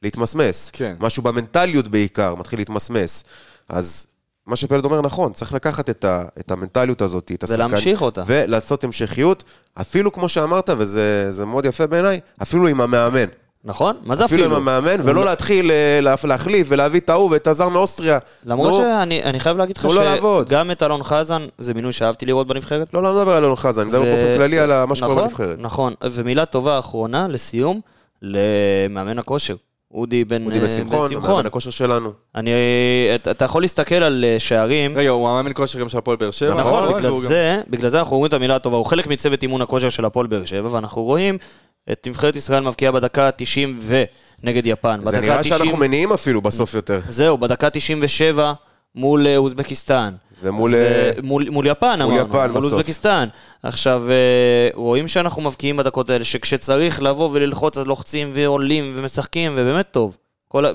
להתמסמס. כן. משהו במנטליות בעיקר מתחיל להתמסמס. אז מה שפלד אומר נכון, צריך לקחת את, ה, את המנטליות הזאת, את השחקן... ולהמשיך אותה. ולעשות המשכיות, אפילו כמו שאמרת, וזה זה מאוד יפה בעיניי, אפילו עם המאמן. נכון? מה זה אפילו אפילו? עם המאמן, ולא להתחיל אה, לה- להחליף ולהביא את ההוא ואת הזר מאוסטריה. למרות לא, שאני אני חייב להגיד לך לעבוד. שגם את אלון חזן, זה מינוי שאהבתי לראות בנבחרת. לא, לא מדבר על אלון חזן, אני מדבר באופן כללי על מה שקורה נכון, בנבחרת. נכון, ומילה טובה אחרונה, לסיום, למאמן הכושר. אודי בן אה, שמחון, מאמן הכושר שלנו. אני, אתה- אתה יכול להסתכל על אה, שערים. רגע, הוא המאמן כושר גם של הפועל באר שבע. נכון, בגלל והוא גם- זה, בגלל זה אנחנו אומרים את המילה הטובה, הוא חלק מצוות אימון הכושר של הפועל באר שבע, ואנחנו רואים את נבחרת ישראל מבקיעה בדקה ה-90 ו... נגד יפן. זה נראה 90 שאנחנו מניעים אפילו בסוף יותר. זהו, בדקה 97 מול אה, אוזבקיסטן. ומול, אה, מול, מול יפן אמרנו, יפן מול בסוף. אוזבקיסטן. עכשיו, אה, רואים שאנחנו מבקיעים בדקות האלה, שכשצריך לבוא וללחוץ אז לוחצים ועולים ומשחקים, ובאמת טוב. כל, ה-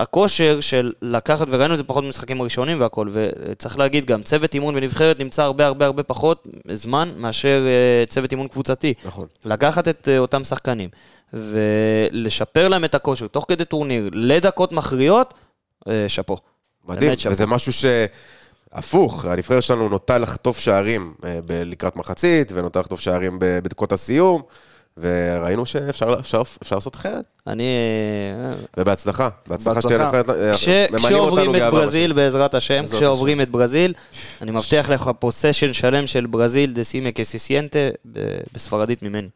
והכושר של לקחת, וראינו את זה פחות במשחקים הראשונים והכל, וצריך להגיד גם, צוות אימון בנבחרת נמצא הרבה הרבה הרבה פחות זמן מאשר אה, צוות אימון קבוצתי. נכון. לקחת את אה, אותם שחקנים ולשפר להם את הכושר תוך כדי טורניר לדקות מכריעות, אה, שאפו. מדהים. וזה משהו ש... הפוך, הנבחרת שלנו נוטה לחטוף שערים לקראת מחצית, ונוטה לחטוף שערים בדקות הסיום, וראינו שאפשר אפשר, אפשר לעשות אחרת. אני... אה, ובהצלחה, בהצלחה. שתהיה אה, כש- ממלאים כשעוברים את ברזיל, בעזרת השם, בעזרת כשעוברים את ברזיל, אני מבטיח לך פה סשן שלם של Brasil decime qué se siente בספרדית ממני.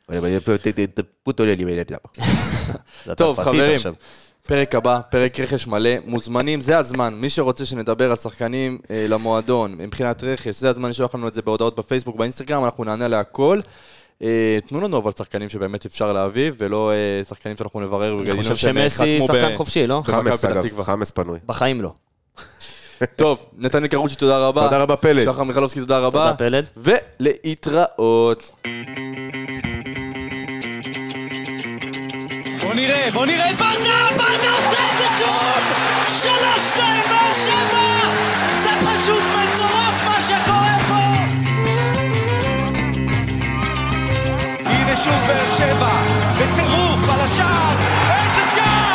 טוב, חברים. פרק הבא, פרק רכש מלא, מוזמנים, זה הזמן. מי שרוצה שנדבר על שחקנים אה, למועדון, מבחינת רכש, זה הזמן לשלוח לנו את זה בהודעות בפייסבוק, באינסטגרם, אנחנו נענה להכל. אה, תנו לנו אבל שחקנים שבאמת אפשר להביא, ולא אה, שחקנים שאנחנו נברר. אני חושב שמסי שחקן חופשי, לא? חמאס אגב. חמאס פנוי. בחיים לא. טוב, נתניה קרוצ'י, תודה רבה. תודה רבה, פלד. שחר מיכלובסקי, תודה רבה. תודה פלד. ולהתראות. בוא נראה, בוא נראה ברדה, ברדה עושה את זה שוב! שלוש, שתיים, הנה שוב באר שבע, בטירוף על השער, איזה שער!